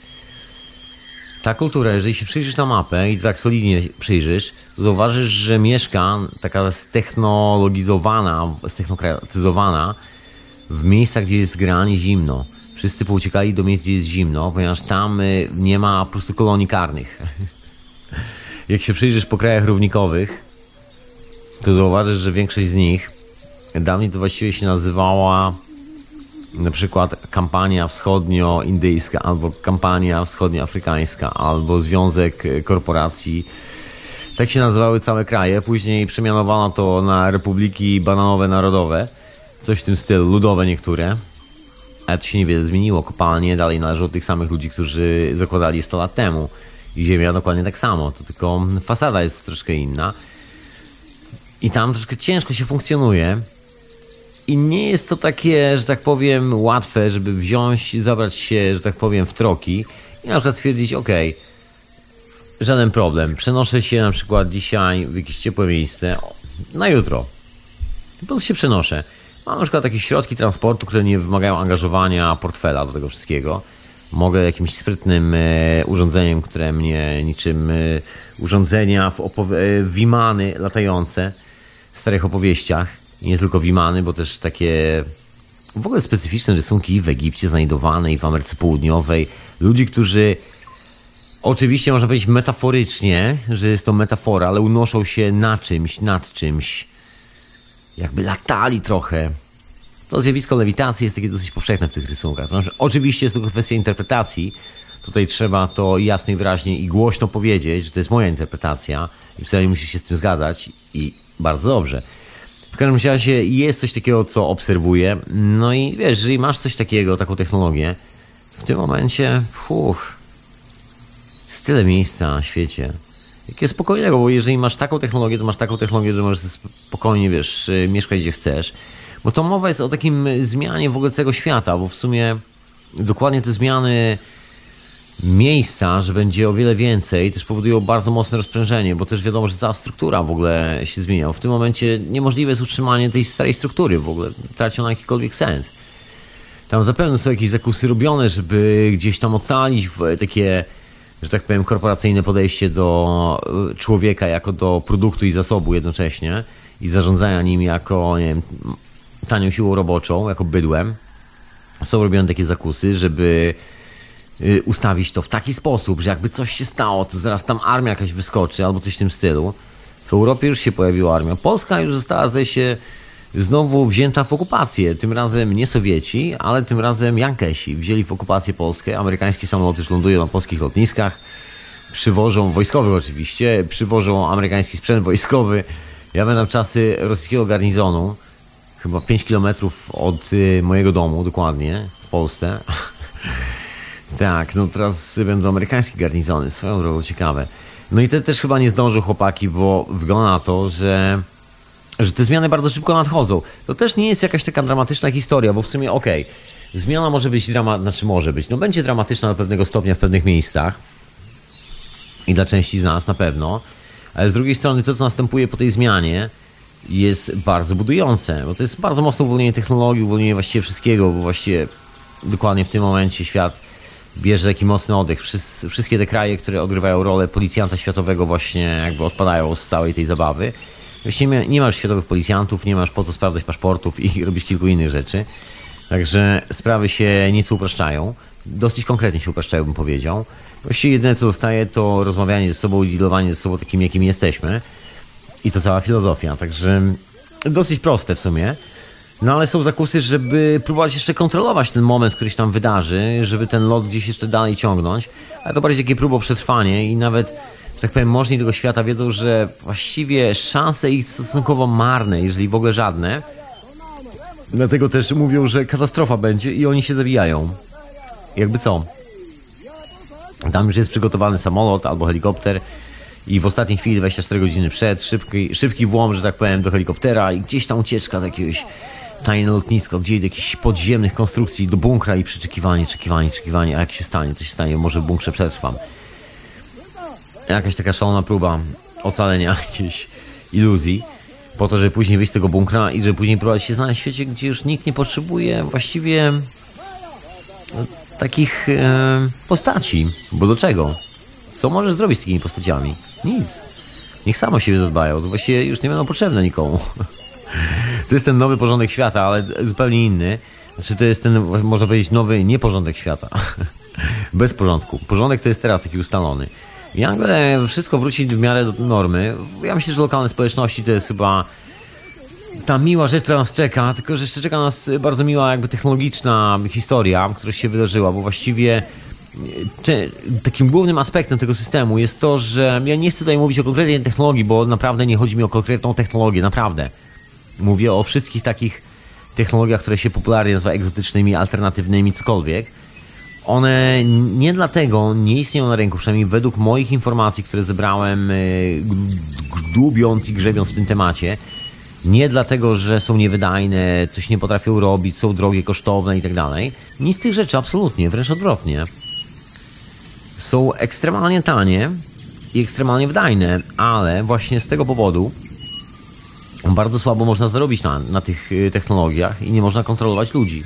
ta kultura, jeżeli się przyjrzysz na mapę i tak solidnie przyjrzysz, to zauważysz, że mieszka taka ztechnologizowana, ztechnokratyzowana w miejscach, gdzie jest granie zimno. Wszyscy pouciekali do miejsc, gdzie jest zimno, ponieważ tam y, nie ma po prostu kolonii karnych. Jak się przyjrzysz po krajach równikowych, to zauważysz, że większość z nich dawniej to właściwie się nazywała na przykład kampania wschodnioindyjska, albo kampania wschodnioafrykańska, albo Związek Korporacji. Tak się nazywały całe kraje. Później przemianowano to na Republiki Bananowe Narodowe. Coś w tym stylu, ludowe niektóre. Ale to się niewiele zmieniło. Kopalnie dalej należą do tych samych ludzi, którzy zakładali 100 lat temu. I ziemia dokładnie tak samo, to tylko fasada jest troszkę inna. I tam troszkę ciężko się funkcjonuje. I nie jest to takie, że tak powiem, łatwe, żeby wziąć, zabrać się, że tak powiem, w troki i na przykład stwierdzić, ok, żaden problem, przenoszę się na przykład dzisiaj w jakieś ciepłe miejsce na jutro. Po prostu się przenoszę. Mam na przykład takie środki transportu, które nie wymagają angażowania portfela do tego wszystkiego. Mogę jakimś sprytnym e, urządzeniem, które mnie niczym e, urządzenia w, e, wimany latające w starych opowieściach nie tylko Wimany, bo też takie w ogóle specyficzne rysunki w Egipcie znajdowane w Ameryce Południowej. Ludzi, którzy oczywiście można powiedzieć metaforycznie, że jest to metafora, ale unoszą się na czymś, nad czymś. Jakby latali trochę. To zjawisko lewitacji jest takie dosyć powszechne w tych rysunkach. Znaczy, oczywiście jest to kwestia interpretacji. Tutaj trzeba to jasno i wyraźnie i głośno powiedzieć, że to jest moja interpretacja i wcale musisz się z tym zgadzać i bardzo dobrze. W każdym razie jest coś takiego, co obserwuję. No i wiesz, jeżeli masz coś takiego, taką technologię, w tym momencie, fuch, jest tyle miejsca na świecie. Jakie spokojnego, bo jeżeli masz taką technologię, to masz taką technologię, że możesz spokojnie, wiesz, mieszkać gdzie chcesz. Bo to mowa jest o takim zmianie w ogóle całego świata, bo w sumie dokładnie te zmiany miejsca, że będzie o wiele więcej, też powodują bardzo mocne rozprężenie, bo też wiadomo, że cała struktura w ogóle się zmienia. W tym momencie niemożliwe jest utrzymanie tej starej struktury w ogóle, traci ona jakikolwiek sens. Tam zapewne są jakieś zakusy robione, żeby gdzieś tam ocalić takie, że tak powiem, korporacyjne podejście do człowieka jako do produktu i zasobu jednocześnie i zarządzania nim jako, nie wiem, tanią siłą roboczą, jako bydłem. Są robione takie zakusy, żeby ustawić to w taki sposób, że jakby coś się stało, to zaraz tam armia jakaś wyskoczy albo coś w tym stylu. W Europie już się pojawiła armia. Polska już została, zdaje się, znowu wzięta w okupację. Tym razem nie Sowieci, ale tym razem Jankesi wzięli w okupację Polskę. Amerykańskie samoloty już lądują na polskich lotniskach. Przywożą, wojskowych oczywiście, przywożą amerykański sprzęt wojskowy. Ja będę czasy rosyjskiego garnizonu, chyba 5 kilometrów od y, mojego domu dokładnie, w Polsce. Tak, no teraz będą amerykańskie garnizony, swoją drogą ciekawe. No i te też chyba nie zdążą chłopaki, bo wygląda na to, że, że te zmiany bardzo szybko nadchodzą. To też nie jest jakaś taka dramatyczna historia, bo w sumie okej, okay, zmiana może być dramatyczna, znaczy może być, no będzie dramatyczna do pewnego stopnia w pewnych miejscach i dla części z nas na pewno, ale z drugiej strony to, co następuje po tej zmianie, jest bardzo budujące, bo to jest bardzo mocne uwolnienie technologii, uwolnienie właściwie wszystkiego, bo właściwie dokładnie w tym momencie świat bierze taki mocny oddech. wszystkie te kraje, które odgrywają rolę policjanta światowego właśnie jakby odpadają z całej tej zabawy. Właściwie nie masz światowych policjantów, nie masz po co sprawdzać paszportów i robić kilku innych rzeczy. Także sprawy się nieco upraszczają. Dosyć konkretnie się upraszczają, bym powiedział. Właściwie jedyne, co zostaje, to rozmawianie ze sobą i dealowanie ze sobą takimi, jakimi jesteśmy. I to cała filozofia. Także dosyć proste w sumie. No ale są zakusy, żeby próbować jeszcze kontrolować ten moment, który się tam wydarzy, żeby ten lot gdzieś jeszcze dalej ciągnąć. Ale to bardziej takie próbo przetrwanie i nawet, że tak powiem, możni tego świata wiedzą, że właściwie szanse ich stosunkowo marne, jeżeli w ogóle żadne. Dlatego też mówią, że katastrofa będzie i oni się zawijają. Jakby co? Tam już jest przygotowany samolot albo helikopter i w ostatniej chwili, 24 godziny przed, szybki, szybki włam, że tak powiem, do helikoptera i gdzieś tam ucieczka do jakiegoś tajne lotnisko, gdzie do jakichś podziemnych konstrukcji, do bunkra i przyczekiwanie, czekiwanie, czekiwanie, a jak się stanie, co się stanie, może w bunkrze przetrwam. Jakaś taka szalona próba ocalenia jakiejś iluzji, po to, żeby później wyjść z tego bunkra i żeby później próbować się znaleźć w świecie, gdzie już nikt nie potrzebuje właściwie no, takich e, postaci. Bo do czego? Co możesz zrobić z takimi postaciami? Nic. Niech samo siebie zadbają. To właściwie już nie będą potrzebne nikomu. To jest ten nowy porządek świata, ale zupełnie inny. Znaczy to jest ten, można powiedzieć, nowy nieporządek świata. Bez porządku. Porządek to jest teraz taki ustalony. I nagle wszystko wróci w miarę do normy. Ja myślę, że lokalne społeczności to jest chyba ta miła rzecz, która nas czeka, tylko że jeszcze czeka nas bardzo miła, jakby technologiczna historia, która się wydarzyła, bo właściwie takim głównym aspektem tego systemu jest to, że ja nie chcę tutaj mówić o konkretnej technologii, bo naprawdę nie chodzi mi o konkretną technologię, naprawdę. Mówię o wszystkich takich technologiach, które się popularnie nazywa egzotycznymi, alternatywnymi, cokolwiek. One nie dlatego nie istnieją na rynku, przynajmniej według moich informacji, które zebrałem gdubiąc i grzebiąc w tym temacie. Nie dlatego, że są niewydajne, coś nie potrafią robić, są drogie, kosztowne i tak dalej. Nic z tych rzeczy, absolutnie, wręcz odwrotnie. Są ekstremalnie tanie i ekstremalnie wydajne, ale właśnie z tego powodu bardzo słabo można zarobić na, na tych y, technologiach i nie można kontrolować ludzi.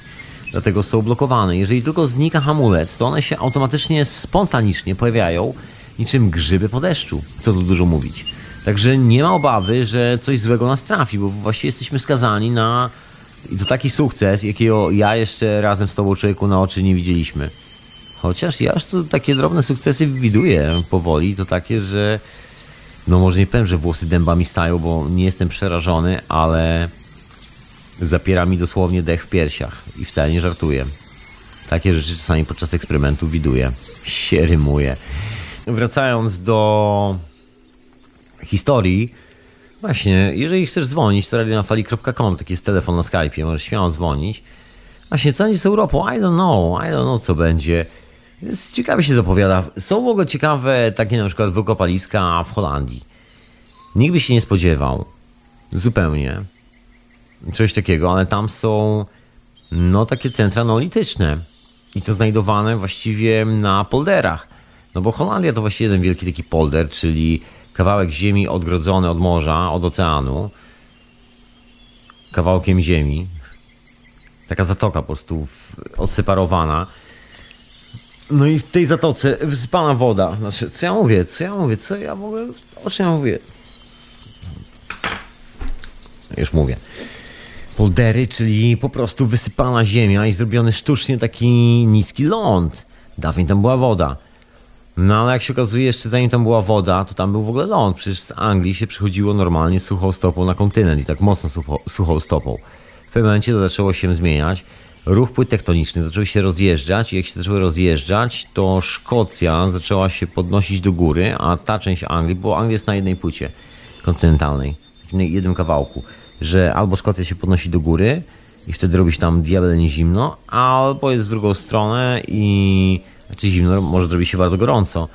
Dlatego są blokowane. Jeżeli tylko znika hamulec, to one się automatycznie, spontanicznie pojawiają niczym grzyby po deszczu. Co tu dużo mówić. Także nie ma obawy, że coś złego nas trafi, bo właściwie jesteśmy skazani na i to taki sukces, jakiego ja jeszcze razem z tobą człowieku na oczy nie widzieliśmy. Chociaż ja już tu takie drobne sukcesy widuję powoli, to takie, że no może nie powiem, że włosy dębami stają, bo nie jestem przerażony, ale zapiera mi dosłownie dech w piersiach i wcale nie żartuję. Takie rzeczy czasami podczas eksperymentu widuję. Się rymuje. Wracając do historii, właśnie, jeżeli chcesz dzwonić, to radionafali.com, taki jest telefon na Skype'ie, możesz śmiało dzwonić. Właśnie, co będzie z Europą? I don't know, I don't know, co będzie. Ciekawie się zapowiada. Są w ogóle ciekawe takie na przykład wykopaliska w Holandii. Nikt by się nie spodziewał. Zupełnie. Coś takiego, ale tam są no takie centra neolityczne. I to znajdowane właściwie na polderach. No bo Holandia to właściwie jeden wielki taki polder, czyli kawałek ziemi odgrodzony od morza, od oceanu. Kawałkiem ziemi. Taka zatoka po prostu odseparowana no i w tej zatoce wysypana woda. Znaczy, co ja mówię? Co ja mówię? Co ja mogę? O czym ja mówię? Już mówię. Poldery, czyli po prostu wysypana ziemia i zrobiony sztucznie taki niski ląd. Dawniej tam była woda. No ale jak się okazuje, jeszcze zanim tam była woda, to tam był w ogóle ląd. Przecież z Anglii się przychodziło normalnie suchą stopą na kontynent i tak mocno sucho, suchą stopą. W pewnym momencie to zaczęło się zmieniać ruch płyt tektonicznych zaczął się rozjeżdżać i jak się zaczęły rozjeżdżać, to Szkocja zaczęła się podnosić do góry, a ta część Anglii, bo Anglia jest na jednej płycie kontynentalnej, na jednym kawałku, że albo Szkocja się podnosi do góry i wtedy robi się tam diabelnie zimno, albo jest w drugą stronę i znaczy zimno, może zrobi się bardzo gorąco.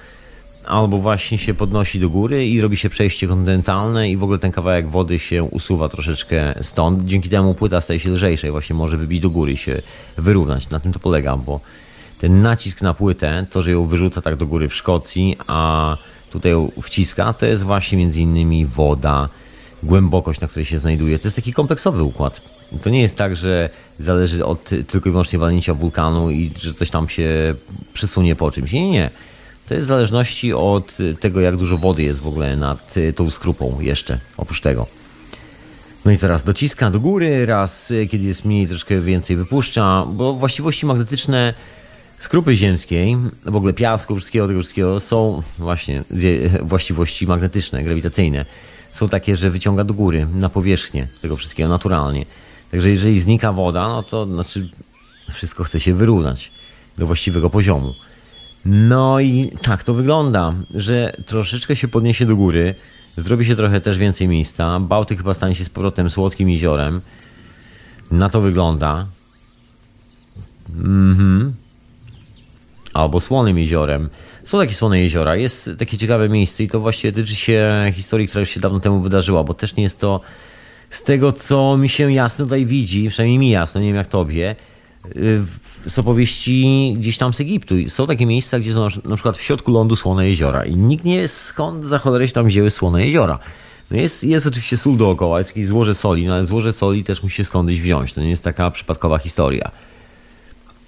Albo właśnie się podnosi do góry i robi się przejście kontynentalne i w ogóle ten kawałek wody się usuwa troszeczkę stąd. Dzięki temu płyta staje się lżejsza i właśnie może wybić do góry i się wyrównać. Na tym to polega, bo ten nacisk na płytę, to, że ją wyrzuca tak do góry w Szkocji, a tutaj ją wciska, to jest właśnie między innymi woda, głębokość, na której się znajduje. To jest taki kompleksowy układ. To nie jest tak, że zależy od tylko i wyłącznie walnięcia wulkanu i że coś tam się przesunie po czymś. Nie, nie. To jest w zależności od tego, jak dużo wody jest w ogóle nad tą skrupą jeszcze, oprócz tego. No i teraz dociska do góry, raz kiedy jest mniej, troszkę więcej wypuszcza, bo właściwości magnetyczne skrupy ziemskiej, w ogóle piasku, wszystkiego tego wszystkiego są właśnie właściwości magnetyczne, grawitacyjne. Są takie, że wyciąga do góry, na powierzchnię tego wszystkiego naturalnie. Także jeżeli znika woda, no to znaczy wszystko chce się wyrównać do właściwego poziomu. No i tak to wygląda, że troszeczkę się podniesie do góry, zrobi się trochę też więcej miejsca. Bałtyk chyba stanie się z powrotem słodkim jeziorem. Na to wygląda. Mhm. Albo słonym jeziorem. Są takie słone jeziora. Jest takie ciekawe miejsce i to właśnie tyczy się historii, która już się dawno temu wydarzyła, bo też nie jest to z tego, co mi się jasno tutaj widzi, przynajmniej mi jasno, nie wiem jak tobie, z opowieści gdzieś tam z Egiptu. Są takie miejsca, gdzie są na przykład w środku lądu słone jeziora i nikt nie wie skąd za cholerę się tam wzięły słone jeziora. No jest, jest oczywiście sól dookoła, jest jakieś złoże soli, no ale złoże soli też musi się skądś wziąć. To nie jest taka przypadkowa historia.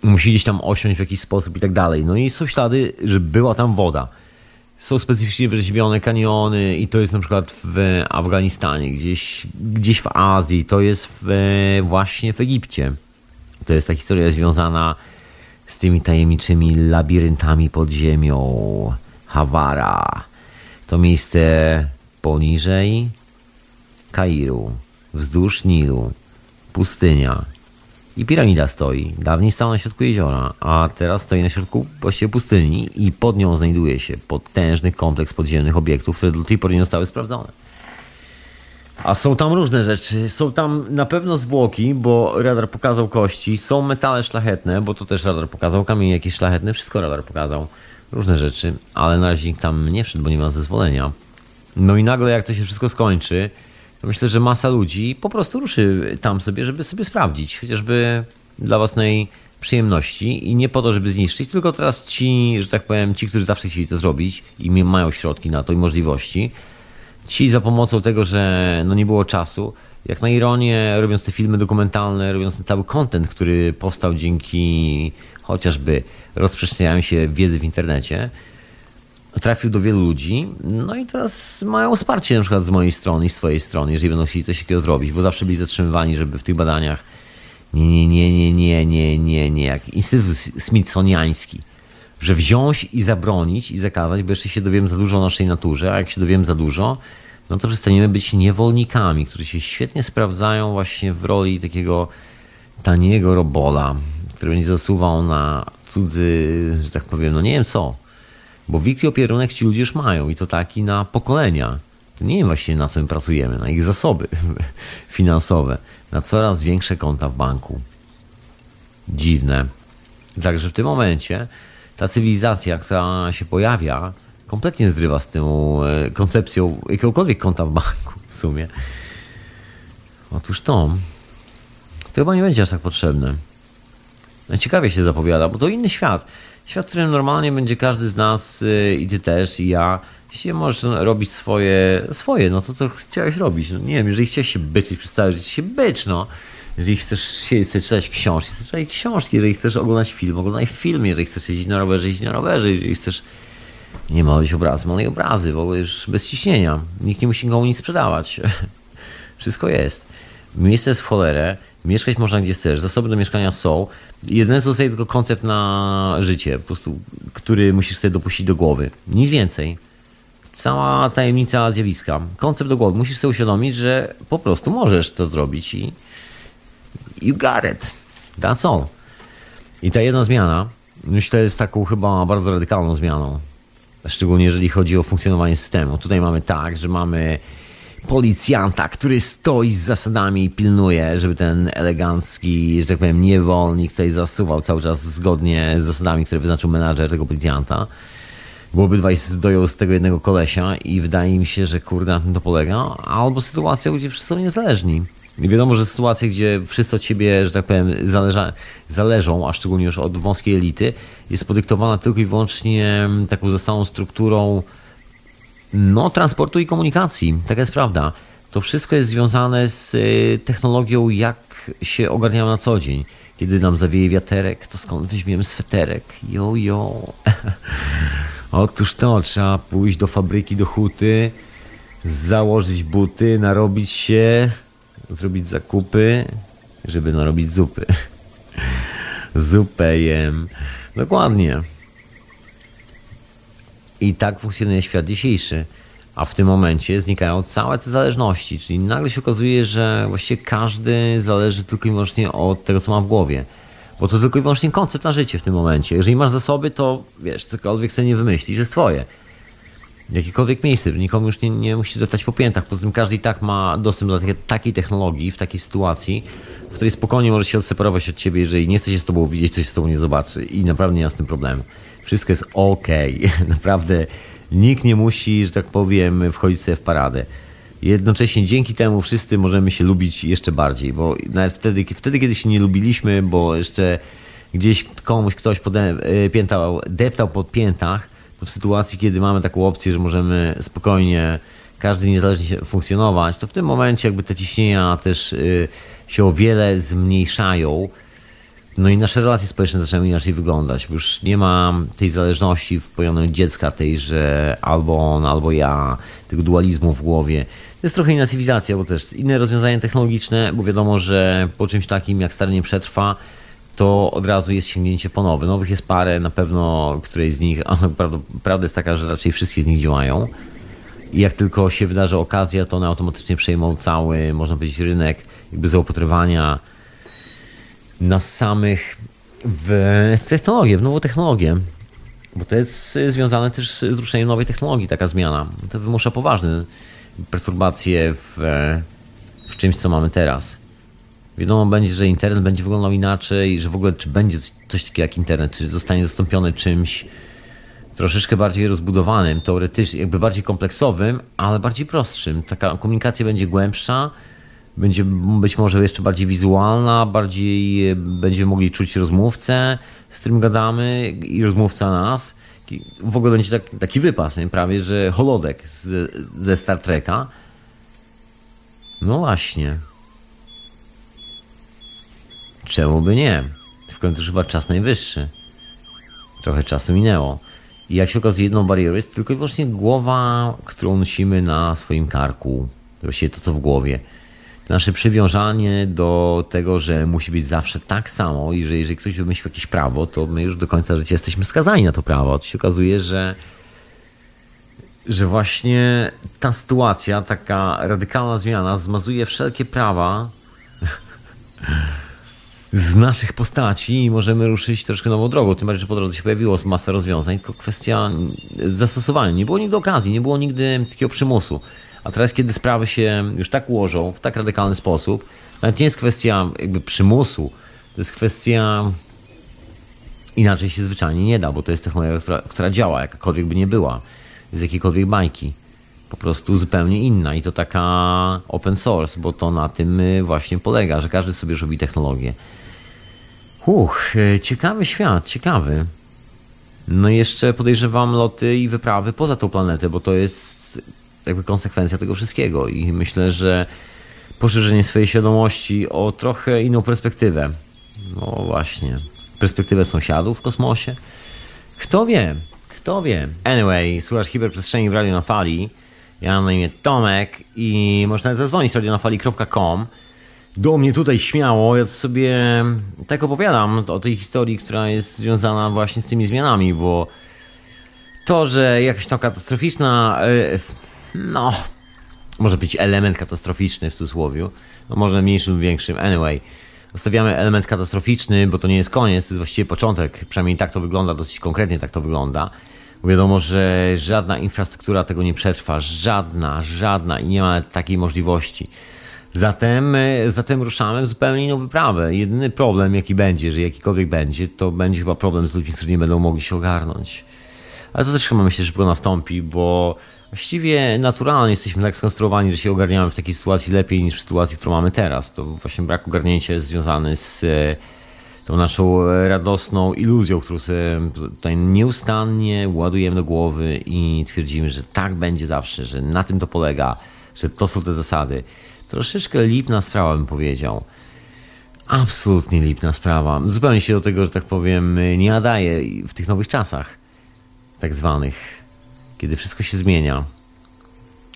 Musi gdzieś tam osiąść w jakiś sposób i tak dalej. No i są ślady, że była tam woda są specyficznie wyrzeźbione kaniony i to jest na przykład w Afganistanie, gdzieś, gdzieś w Azji, to jest w, właśnie w Egipcie. To jest ta historia związana z tymi tajemniczymi labiryntami pod ziemią. Hawara. To miejsce poniżej Kairu, wzdłuż Nilu, pustynia, i piramida stoi. Dawniej stała na środku jeziora, a teraz stoi na środku właściwie pustyni i pod nią znajduje się potężny kompleks podziemnych obiektów, które do tej pory nie zostały sprawdzone. A są tam różne rzeczy. Są tam na pewno zwłoki, bo radar pokazał kości. Są metale szlachetne, bo to też radar pokazał. Kamień jakiś szlachetny, wszystko radar pokazał. Różne rzeczy, ale na razie nikt tam nie wszedł, bo nie ma zezwolenia. No i nagle jak to się wszystko skończy, myślę, że masa ludzi po prostu ruszy tam sobie, żeby sobie sprawdzić, chociażby dla własnej przyjemności i nie po to, żeby zniszczyć, tylko teraz ci, że tak powiem, ci, którzy zawsze chcieli to zrobić i mają środki na to i możliwości, ci za pomocą tego, że no nie było czasu, jak na ironię, robiąc te filmy dokumentalne, robiąc ten cały content, który powstał dzięki chociażby rozprzestrzenianiu się wiedzy w internecie, trafił do wielu ludzi, no i teraz mają wsparcie na przykład z mojej strony i z twojej strony, jeżeli będą chcieli coś takiego zrobić, bo zawsze byli zatrzymywani, żeby w tych badaniach nie, nie, nie, nie, nie, nie, nie, nie, jak Instytut Smithsoniański, że wziąć i zabronić i zakazać, bo jeszcze się dowiem za dużo o naszej naturze, a jak się dowiem za dużo, no to przestaniemy być niewolnikami, którzy się świetnie sprawdzają właśnie w roli takiego taniego robola, który będzie zasuwał na cudzy, że tak powiem, no nie wiem co, bo WIG i opierunek ci ludzie już mają i to taki na pokolenia. To nie wiem właśnie na co my pracujemy, na ich zasoby finansowe, na coraz większe konta w banku. Dziwne. Także w tym momencie ta cywilizacja, która się pojawia, kompletnie zrywa z tą e, koncepcją jakiegokolwiek konta w banku w sumie. Otóż to, to chyba nie będzie aż tak potrzebne. Ciekawie się zapowiada, bo to inny świat. Świat, w którym normalnie będzie każdy z nas y, i ty też, i ja. Jeśli możesz robić swoje, swoje, no to co chciałeś robić? No nie wiem, jeżeli chciałeś się byczyć przez całe się bycz, no. Jeżeli chcesz siedzieć, czytać książki, chcesz czytać książki, jeżeli chcesz oglądać film, oglądaj film, jeżeli chcesz jeździć na rowerze, jeźdź na rowerze, jeżeli chcesz nie malować obrazy, maluj obrazy, w ogóle już bez ciśnienia. Nikt nie musi nikomu nic sprzedawać. Wszystko jest. Miejsce jest w cholerę, mieszkać można gdzie chcesz, zasoby do mieszkania są. Jedyne co zostaje tylko koncept na życie, po prostu, który musisz sobie dopuścić do głowy. Nic więcej. Cała tajemnica zjawiska. Koncept do głowy. Musisz sobie uświadomić, że po prostu możesz to zrobić i you got it. That's all. I ta jedna zmiana, myślę, jest taką chyba bardzo radykalną zmianą. Szczególnie jeżeli chodzi o funkcjonowanie systemu. Tutaj mamy tak, że mamy policjanta, który stoi z zasadami i pilnuje, żeby ten elegancki, że tak powiem, niewolnik tutaj zasuwał cały czas zgodnie z zasadami, które wyznaczył menadżer tego policjanta. bo obydwaj zdoją z tego jednego kolesia i wydaje mi się, że kurde na tym to polega, albo sytuacja, gdzie wszyscy są niezależni. Wiadomo, że sytuacje, gdzie wszyscy od ciebie, że tak powiem, zależa, zależą, a szczególnie już od wąskiej elity, jest podyktowana tylko i wyłącznie taką zostałą strukturą no, transportu i komunikacji. Taka jest prawda. To wszystko jest związane z y, technologią, jak się ogarniają na co dzień. Kiedy nam zawieje wiaterek, to skąd weźmiemy sweterek? Jo, jo. Otóż to, trzeba pójść do fabryki, do huty, założyć buty, narobić się, zrobić zakupy, żeby narobić zupy. Zupę jem. Dokładnie. I tak funkcjonuje świat dzisiejszy. A w tym momencie znikają całe te zależności, czyli nagle się okazuje, że właściwie każdy zależy tylko i wyłącznie od tego, co ma w głowie. Bo to tylko i wyłącznie koncept na życie w tym momencie. Jeżeli masz zasoby, to wiesz, cokolwiek sobie nie wymyślisz, jest twoje. Jakiekolwiek miejsce, nikomu już nie, nie musi dostać po piętach. Poza tym każdy i tak ma dostęp do takiej, technologii, w takiej sytuacji, w której spokojnie może się odseparować od ciebie, jeżeli nie chce się z tobą widzieć, coś z tobą nie zobaczy. I naprawdę nie ma z tym problemu. Wszystko jest ok. Naprawdę nikt nie musi, że tak powiem, wchodzić sobie w paradę. Jednocześnie dzięki temu wszyscy możemy się lubić jeszcze bardziej, bo nawet wtedy, wtedy kiedy się nie lubiliśmy, bo jeszcze gdzieś komuś ktoś pode, e, piętał, deptał pod piętach, w sytuacji, kiedy mamy taką opcję, że możemy spokojnie, każdy niezależnie funkcjonować, to w tym momencie jakby te ciśnienia też e, się o wiele zmniejszają. No i nasze relacje społeczne zaczynają inaczej wyglądać, już nie ma tej zależności wpojonej dziecka, tej, że albo on, albo ja, tego dualizmu w głowie. To jest trochę inna cywilizacja, bo też inne rozwiązania technologiczne, bo wiadomo, że po czymś takim jak stare nie przetrwa, to od razu jest sięgnięcie po nowe. Nowych jest parę, na pewno której z nich, prawda jest taka, że raczej wszystkie z nich działają. I jak tylko się wydarzy okazja, to one automatycznie przejmą cały, można powiedzieć, rynek jakby zaopatrywania nas samych w technologię, w nową technologię. Bo to jest związane też z ruszeniem nowej technologii, taka zmiana. To wymusza poważne perturbacje w, w czymś, co mamy teraz. Wiadomo będzie, że internet będzie wyglądał inaczej, że w ogóle czy będzie coś takiego jak internet, czy zostanie zastąpiony czymś troszeczkę bardziej rozbudowanym, teoretycznie, jakby bardziej kompleksowym, ale bardziej prostszym. Taka komunikacja będzie głębsza, będzie być może jeszcze bardziej wizualna, bardziej będziemy mogli czuć rozmówcę, z którym gadamy i rozmówca nas. W ogóle będzie tak, taki wypas, nie? prawie, że holodek z, ze Star Treka. No właśnie. Czemu by nie? W końcu chyba czas najwyższy. Trochę czasu minęło. I jak się okazuje, jedną barierą jest tylko i wyłącznie głowa, którą nosimy na swoim karku. Właściwie to, co w głowie nasze przywiązanie do tego, że musi być zawsze tak samo i że jeżeli ktoś wymyślił jakieś prawo, to my już do końca życia jesteśmy skazani na to prawo. To się okazuje, że, że właśnie ta sytuacja, taka radykalna zmiana zmazuje wszelkie prawa z naszych postaci i możemy ruszyć troszkę nową drogą. Tym bardziej, że po drodze się pojawiło masa rozwiązań, tylko kwestia zastosowania. Nie było nigdy okazji, nie było nigdy takiego przymusu. A teraz, kiedy sprawy się już tak ułożą w tak radykalny sposób, nawet nie jest kwestia jakby przymusu, to jest kwestia inaczej się zwyczajnie nie da, bo to jest technologia, która, która działa, jakakolwiek by nie była, z jakiejkolwiek bajki. Po prostu zupełnie inna i to taka open source, bo to na tym właśnie polega, że każdy sobie robi technologię. Uch, ciekawy świat, ciekawy. No i jeszcze podejrzewam loty i wyprawy poza tą planetę, bo to jest jakby konsekwencja tego wszystkiego i myślę, że poszerzenie swojej świadomości o trochę inną perspektywę. No właśnie, perspektywę sąsiadów w kosmosie. Kto wie, kto wie. Anyway, słuchasz hiperprzestrzeni w Radio na Fali. Ja mam na imię Tomek i można zadzwonić radionafali.com do mnie tutaj śmiało. Ja sobie tak opowiadam o tej historii, która jest związana właśnie z tymi zmianami, bo to, że jakaś tam katastroficzna e, no, może być element katastroficzny w cudzysłowie, no może mniejszym lub większym, anyway. Zostawiamy element katastroficzny, bo to nie jest koniec, to jest właściwie początek, przynajmniej tak to wygląda, dosyć konkretnie tak to wygląda. Wiadomo, że żadna infrastruktura tego nie przetrwa, żadna, żadna i nie ma takiej możliwości. Zatem, zatem ruszamy w zupełnie inną wyprawę. Jedyny problem, jaki będzie, że jakikolwiek będzie, to będzie chyba problem z ludźmi, którzy nie będą mogli się ogarnąć. Ale to też chyba myślę, że szybko nastąpi, bo właściwie naturalnie jesteśmy tak skonstruowani, że się ogarniamy w takiej sytuacji lepiej niż w sytuacji, którą mamy teraz. To właśnie brak ogarnięcia jest związany z e, tą naszą radosną iluzją, którą sobie tutaj nieustannie ładujemy do głowy i twierdzimy, że tak będzie zawsze, że na tym to polega, że to są te zasady. Troszeczkę lipna sprawa, bym powiedział. Absolutnie lipna sprawa. Zupełnie się do tego, że tak powiem, nie nadaje w tych nowych czasach, tak zwanych, kiedy wszystko się zmienia.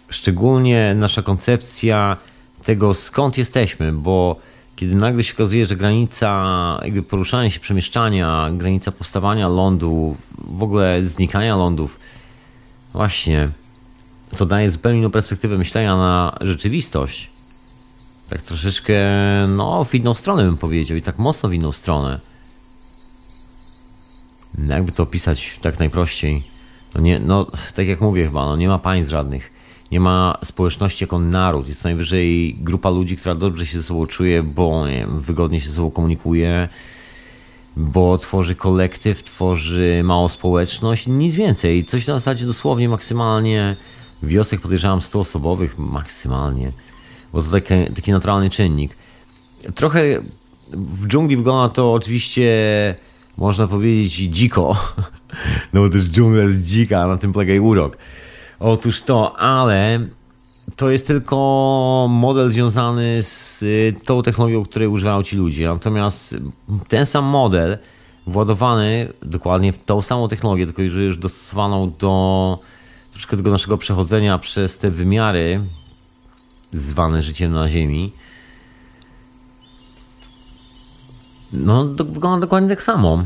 Szczególnie nasza koncepcja tego, skąd jesteśmy, bo kiedy nagle się okazuje, że granica jakby poruszania się, przemieszczania, granica powstawania lądu, w ogóle znikania lądów, właśnie, to daje zupełnie inną perspektywę myślenia na rzeczywistość. Tak troszeczkę, no, w inną stronę bym powiedział i tak mocno w inną stronę. Jakby to opisać tak najprościej? No, nie, no tak jak mówię chyba, no nie ma państw żadnych nie ma społeczności jako naród. Jest najwyżej grupa ludzi, która dobrze się ze sobą czuje, bo nie wiem, wygodnie się ze sobą komunikuje, bo tworzy kolektyw, tworzy małą społeczność, nic więcej. Coś na zasadzie dosłownie maksymalnie wiosek podejrzewam 100 osobowych maksymalnie, bo to taki, taki naturalny czynnik. Trochę w dżungli wygląda to oczywiście można powiedzieć dziko, no bo też dżungla jest dzika, na tym polega i urok. Otóż to, ale to jest tylko model związany z y, tą technologią, której używają ci ludzie. Natomiast ten sam model władowany dokładnie w tą samą technologię, tylko już dostosowaną do troszkę tego naszego przechodzenia przez te wymiary zwane życiem na Ziemi. No, wygląda dokładnie tak samo.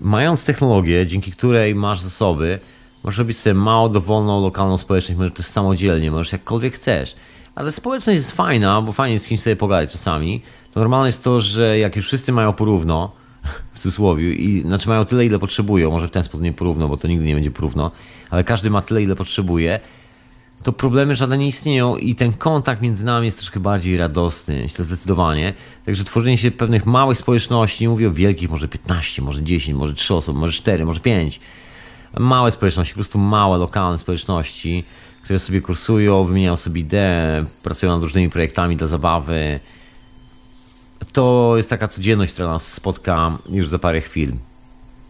mając technologię, dzięki której masz zasoby, Możesz robić sobie małą, dowolną, lokalną społeczność, możesz też samodzielnie, możesz jakkolwiek chcesz. Ale społeczność jest fajna, bo fajnie jest z kimś sobie pogadać czasami. To normalne jest to, że jak już wszyscy mają porówno, w cudzysłowie, i znaczy mają tyle, ile potrzebują, może w ten sposób nie porówno, bo to nigdy nie będzie porówno, ale każdy ma tyle, ile potrzebuje, to problemy żadne nie istnieją i ten kontakt między nami jest troszkę bardziej radosny, myślę zdecydowanie. Także tworzenie się pewnych małych społeczności, mówię o wielkich, może 15, może 10, może 3 osoby, może 4, może 5, małe społeczności, po prostu małe, lokalne społeczności, które sobie kursują, wymieniają sobie idee, pracują nad różnymi projektami dla zabawy. To jest taka codzienność, która nas spotka już za parę chwil.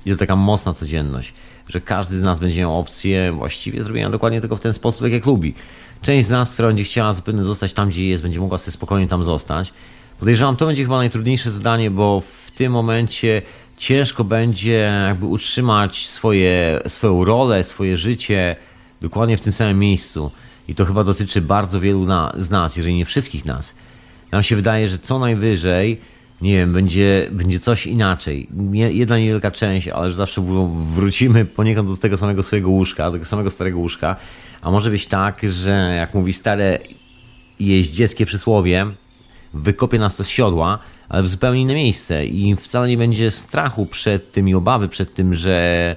I to taka mocna codzienność, że każdy z nas będzie miał opcję właściwie zrobienia dokładnie tego w ten sposób, tak jak lubi. Część z nas, która będzie chciała zapewne zostać tam, gdzie jest, będzie mogła sobie spokojnie tam zostać. Podejrzewam, to będzie chyba najtrudniejsze zadanie, bo w tym momencie ciężko będzie jakby utrzymać swoje, swoją rolę, swoje życie dokładnie w tym samym miejscu. I to chyba dotyczy bardzo wielu na, z nas, jeżeli nie wszystkich nas. Nam się wydaje, że co najwyżej, nie wiem, będzie, będzie coś inaczej. Jedna niewielka część, ale że zawsze wrócimy poniekąd do tego samego swojego łóżka, do tego samego starego łóżka. A może być tak, że jak mówi stare jeździeckie przysłowie, wykopie nas to z siodła, ale w zupełnie inne miejsce i wcale nie będzie strachu przed tym i obawy przed tym, że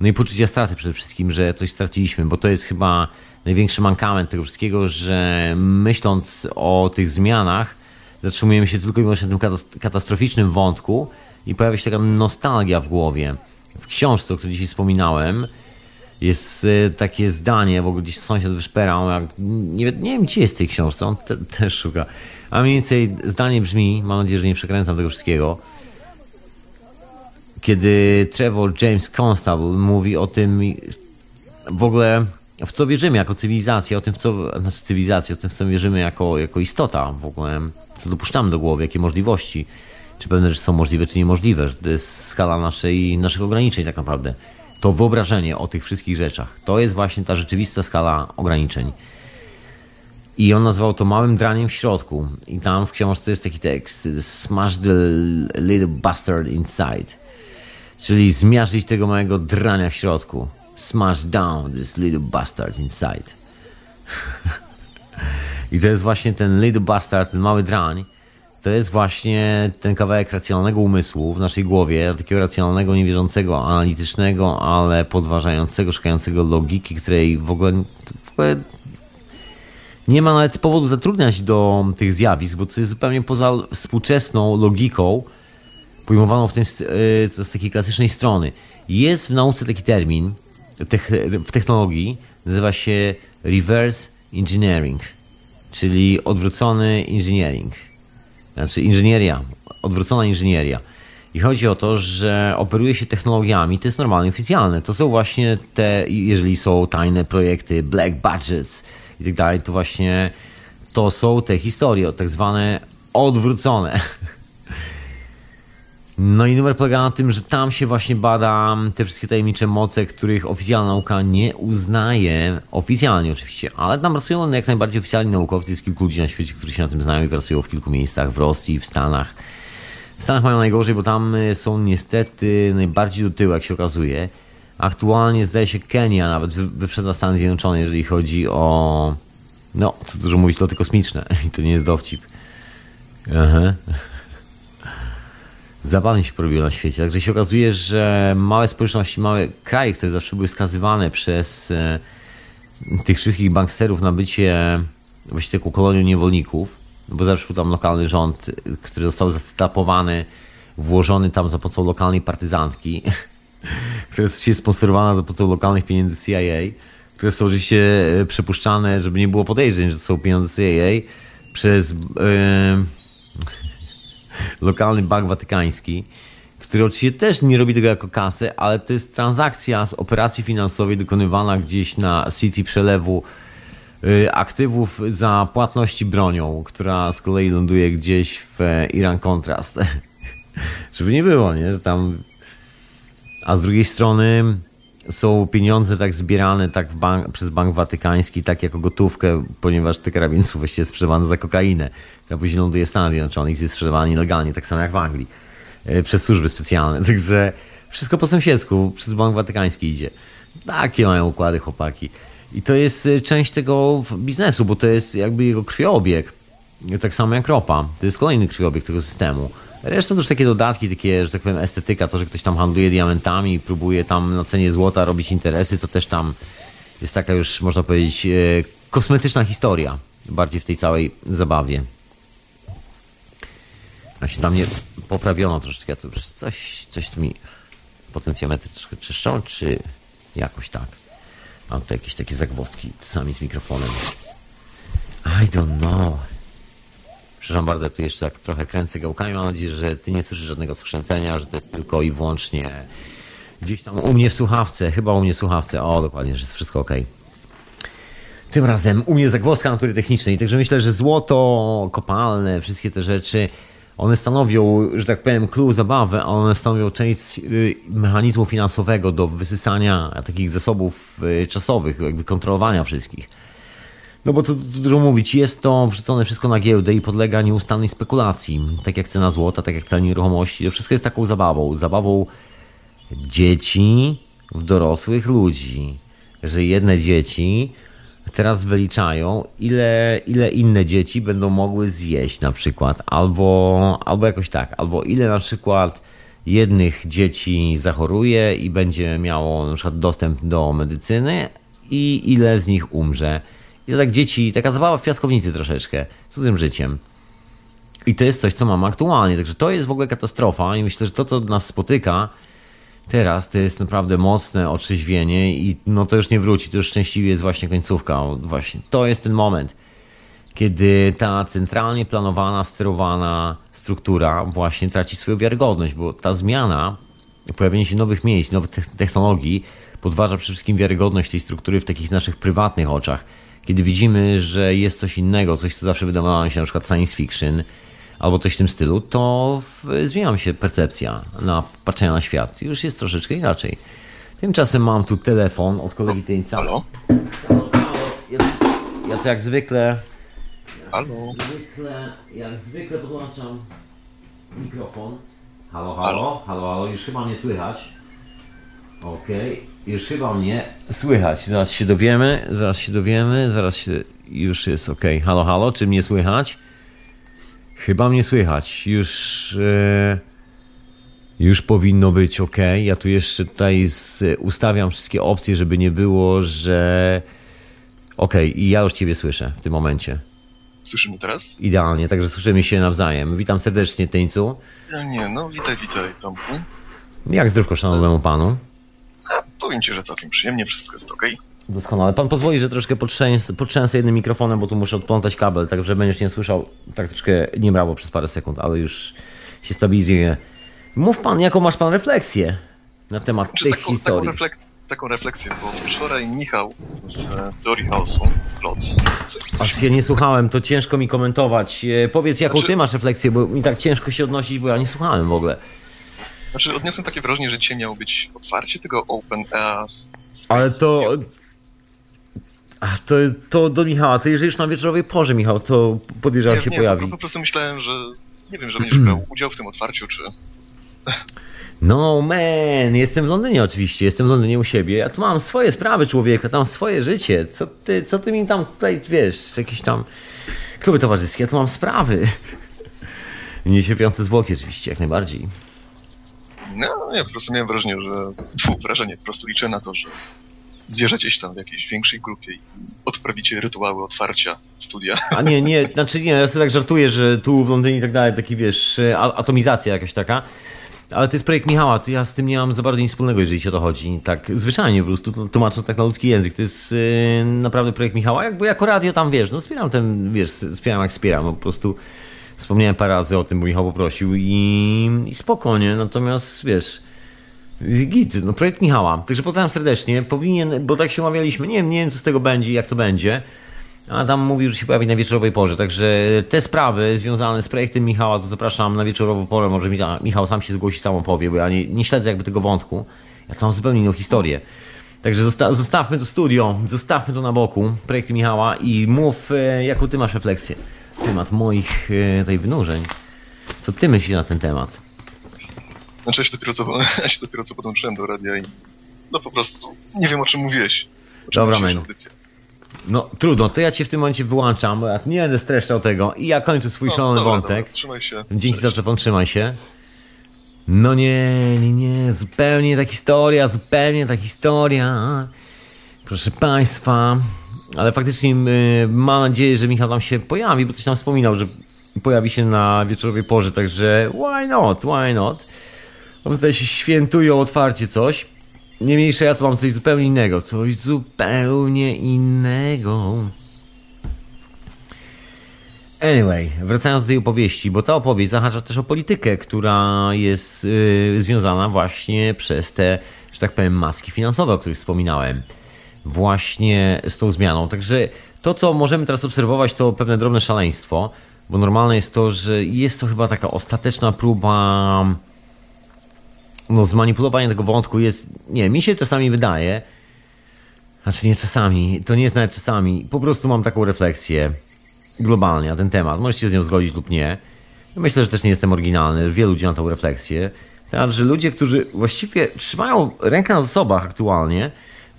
no i poczucia straty przede wszystkim, że coś straciliśmy, bo to jest chyba największy mankament tego wszystkiego, że myśląc o tych zmianach, zatrzymujemy się tylko i wyłącznie na tym katastroficznym wątku i pojawia się taka nostalgia w głowie. W książce, o której dzisiaj wspominałem, jest e, takie zdanie, w ogóle gdzieś sąsiad wyszperał, jak, nie, nie wiem, gdzie jest tej książce, on te, też szuka. A mniej więcej zdanie brzmi, mam nadzieję, że nie przekręcam tego wszystkiego, kiedy Trevor James Constable mówi o tym w ogóle, w co wierzymy jako cywilizacja, o tym, w co, znaczy cywilizacja, o tym, w co wierzymy jako, jako istota w ogóle, co dopuszczamy do głowy, jakie możliwości, czy pewne rzeczy są możliwe, czy niemożliwe, że to jest skala naszej, naszych ograniczeń tak naprawdę. To wyobrażenie o tych wszystkich rzeczach, to jest właśnie ta rzeczywista skala ograniczeń. I on nazwał to małym draniem w środku. I tam w książce jest taki tekst: Smash the little bastard inside. Czyli zmiażdżyć tego małego drania w środku. Smash down this little bastard inside. I to jest właśnie ten little bastard, ten mały drań. To jest właśnie ten kawałek racjonalnego umysłu w naszej głowie, takiego racjonalnego, niewierzącego, analitycznego, ale podważającego, szukającego logiki, której w ogóle, w ogóle nie ma nawet powodu zatrudniać do tych zjawisk, bo to jest zupełnie poza współczesną logiką pojmowaną w tej, z takiej klasycznej strony. Jest w nauce taki termin, w technologii nazywa się reverse engineering, czyli odwrócony engineering. Znaczy inżynieria, odwrócona inżynieria. I chodzi o to, że operuje się technologiami, to jest normalnie oficjalne. To są właśnie te, jeżeli są tajne projekty, black budgets i tak dalej, to właśnie to są te historie, tak zwane odwrócone. No i numer polega na tym, że tam się właśnie bada te wszystkie tajemnicze moce, których oficjalna nauka nie uznaje, oficjalnie oczywiście, ale tam pracują jak najbardziej oficjalni naukowcy, jest kilku ludzi na świecie, którzy się na tym znają i pracują w kilku miejscach, w Rosji, w Stanach. W Stanach mają najgorzej, bo tam y, są niestety najbardziej do tyłu, jak się okazuje. Aktualnie zdaje się Kenia nawet wyprzedza Stany Zjednoczone, jeżeli chodzi o, no, co dużo mówić, loty kosmiczne. I to nie jest dowcip. Aha zabawnie się porobiło na świecie. Także się okazuje, że małe społeczności, małe kraje, które zawsze były skazywane przez e, tych wszystkich banksterów na bycie właściwie taką kolonią niewolników, bo zawsze był tam lokalny rząd, który został zastapowany, włożony tam za pomocą lokalnej partyzantki, która jest sponsorowana za pomocą lokalnych pieniędzy CIA, które są oczywiście e, przepuszczane, żeby nie było podejrzeń, że to są pieniądze CIA, przez... Yy, lokalny bank watykański, który oczywiście też nie robi tego jako kasę, ale to jest transakcja z operacji finansowej dokonywana gdzieś na City przelewu y, aktywów za płatności bronią, która z kolei ląduje gdzieś w e, Iran Contrast. Żeby nie było, nie? Że tam... A z drugiej strony są pieniądze tak zbierane tak bank, przez Bank Watykański, tak jako gotówkę, ponieważ te karabiny są właściwie sprzedawane za kokainę, która później ląduje w Stanach Zjednoczonych jest sprzedawana nielegalnie, tak samo jak w Anglii, e, przez służby specjalne. Także wszystko po sąsiedzku, przez Bank Watykański idzie. Takie mają układy chłopaki. I to jest e, część tego biznesu, bo to jest jakby jego krwiobieg. Tak samo jak ropa. To jest kolejny krwiobieg tego systemu. Reszta to już takie dodatki, takie, że tak powiem, estetyka, to, że ktoś tam handluje diamentami, próbuje tam na cenie złota robić interesy, to też tam jest taka już, można powiedzieć, e, kosmetyczna historia, bardziej w tej całej zabawie. A się tam nie poprawiono troszeczkę, to już coś, coś tu mi potencjometry troszkę czyszczą, czy jakoś tak. Mam tu jakieś takie zagwozdki sami z mikrofonem. I don't know. Przepraszam bardzo, tu jeszcze tak trochę kręcę gałkami. Mam nadzieję, że ty nie słyszysz żadnego skrzęcenia, że to jest tylko i wyłącznie gdzieś tam u mnie w słuchawce. Chyba u mnie w słuchawce. O, dokładnie, że jest wszystko ok. Tym razem u mnie zagwozdka natury technicznej. Także myślę, że złoto, kopalne, wszystkie te rzeczy, one stanowią, że tak powiem, klucz zabawy, a one stanowią część y, mechanizmu finansowego do wysysania takich zasobów y, czasowych, jakby kontrolowania wszystkich. No bo to dużo mówić, jest to wrzucone wszystko na giełdę i podlega nieustannej spekulacji. Tak jak cena złota, tak jak cena nieruchomości. To wszystko jest taką zabawą. Zabawą dzieci w dorosłych ludzi. Że jedne dzieci teraz wyliczają, ile, ile inne dzieci będą mogły zjeść na przykład. Albo, albo jakoś tak. Albo ile na przykład jednych dzieci zachoruje i będzie miało na przykład dostęp do medycyny i ile z nich umrze. I to tak dzieci, taka zabawa w piaskownicy troszeczkę, cudzym życiem. I to jest coś, co mamy aktualnie. Także to jest w ogóle katastrofa i myślę, że to, co nas spotyka teraz, to jest naprawdę mocne otrzeźwienie i no to już nie wróci. To już szczęśliwie jest właśnie końcówka. Właśnie to jest ten moment, kiedy ta centralnie planowana, sterowana struktura właśnie traci swoją wiarygodność, bo ta zmiana, pojawienie się nowych miejsc, nowych technologii podważa przede wszystkim wiarygodność tej struktury w takich naszych prywatnych oczach kiedy widzimy, że jest coś innego, coś, co zawsze wydawało nam się na przykład science fiction, albo coś w tym stylu, to zmienia się percepcja na patrzenia na świat. Już jest troszeczkę inaczej. Tymczasem mam tu telefon od kolegi Tyńca. Halo? Ja, ja to jak zwykle... Halo? Zwykle, jak zwykle podłączam mikrofon. Halo, halo, halo, halo, już chyba mnie słychać. Okej, okay. już chyba mnie słychać. Zaraz się dowiemy, zaraz się dowiemy, zaraz się... Już jest ok. Halo, halo, czy mnie słychać? Chyba mnie słychać. Już... E... Już powinno być ok. Ja tu jeszcze tutaj z... ustawiam wszystkie opcje, żeby nie było, że... Ok, i ja już Ciebie słyszę w tym momencie. Słyszymy teraz? Idealnie, także słyszymy się nawzajem. Witam serdecznie, Tyńcu. Ja nie, no witaj, witaj, Tomku. Jak zdrówko szanownemu panu? Powiem ci, że całkiem przyjemnie, wszystko jest ok. Doskonale. Pan pozwoli, że troszkę potrzęsę, potrzęsę jednym mikrofonem, bo tu muszę odplątać kabel, tak że będziesz nie słyszał tak troszkę niemrawo przez parę sekund, ale już się stabilizuje. Mów pan, jaką masz pan refleksję na temat Czy tych taką, taką, historii? reflek taką refleksję, bo wczoraj Michał z e, Teorii Chaosu, Plot, Aż ja nie słuchałem, to ciężko mi komentować. E, Powiedz, jaką Znaczy- ty masz refleksję, bo mi tak ciężko się odnosić, bo ja nie słuchałem w ogóle. Znaczy, odniosłem takie wrażenie, że dzisiaj miało być otwarcie tego Open Air Space. Ale to... A, to, to do Michała, to jeżeli już na wieczorowej porze, Michał, to podejrzewam się nie, pojawi. Po, po prostu myślałem, że nie wiem, że będziesz brał udział w tym otwarciu, czy... No man, jestem w Londynie oczywiście, jestem w Londynie u siebie. Ja tu mam swoje sprawy człowieka, tam swoje życie. Co ty, co ty mi tam tutaj, wiesz, jakieś tam kluby towarzyskie, ja tu mam sprawy. Niecierpiące zwłoki oczywiście, jak najbardziej. No, nie, po prostu miałem wrażenie, że... Tfu, wrażenie, po prostu liczę na to, że zwierzę się tam w jakiejś większej grupie i odprawicie rytuały otwarcia studia. A nie, nie, znaczy nie, ja sobie tak żartuję, że tu w Londynie i tak dalej, taki wiesz, atomizacja jakaś taka. Ale to jest projekt Michała, to ja z tym nie mam za bardzo nic wspólnego, jeżeli o to chodzi. Tak, zwyczajnie po prostu tłumacząc tak na ludzki język. To jest yy, naprawdę projekt Michała, jakby jako radio tam, wiesz, no wspieram ten, wiesz, wspieram jak wspieram, no po prostu wspomniałem parę razy o tym, bo Michał poprosił i, i spokojnie, natomiast wiesz, git, no projekt Michała. Także pozdrawiam serdecznie, powinien, bo tak się umawialiśmy, nie wiem, nie wiem co z tego będzie, jak to będzie. A tam mówił, że się pojawi na wieczorowej porze, także te sprawy związane z projektem Michała, to zapraszam na wieczorową porę, może Micha- Michał sam się zgłosi, sam opowie, bo ja nie, nie śledzę jakby tego wątku. Ja to mam zupełnie inną historię. Także zosta- zostawmy to studio, zostawmy to na boku, projekty Michała i mów, e, jaką ty masz refleksję temat moich tutaj wynurzeń. Co ty myślisz na ten temat? Znaczy, ja się dopiero co, ja się dopiero co podłączyłem do radia i no po prostu nie wiem, o czym mówiłeś. O czym Dobra, audycja. No trudno, to ja cię w tym momencie wyłączam, bo ja nie będę streszczał tego i ja kończę swój No, szalony dobra, wątek. Dobra, trzymaj się. Dzięki Cześć. za telefon, trzymaj się. No nie, nie, nie, zupełnie ta historia, zupełnie ta historia. Proszę Państwa, ale faktycznie mam nadzieję, że Michał tam się pojawi, bo coś tam wspominał, że pojawi się na wieczorowej porze, także why not, why not. Bo tutaj się świętują otwarcie coś. Niemniejsze ja tu mam coś zupełnie innego, coś zupełnie innego. Anyway, wracając do tej opowieści, bo ta opowieść zahacza też o politykę, która jest yy, związana właśnie przez te, że tak powiem, maski finansowe, o których wspominałem. Właśnie z tą zmianą. Także to, co możemy teraz obserwować, to pewne drobne szaleństwo, bo normalne jest to, że jest to chyba taka ostateczna próba no, zmanipulowania tego wątku. Jest, nie, mi się czasami wydaje, znaczy nie czasami, to nie jest nawet czasami, po prostu mam taką refleksję globalnie na ten temat. Możecie się z nią zgodzić lub nie. Myślę, że też nie jestem oryginalny. Wielu ludzi ma tą refleksję. Tak, że ludzie, którzy właściwie trzymają rękę na zasobach aktualnie,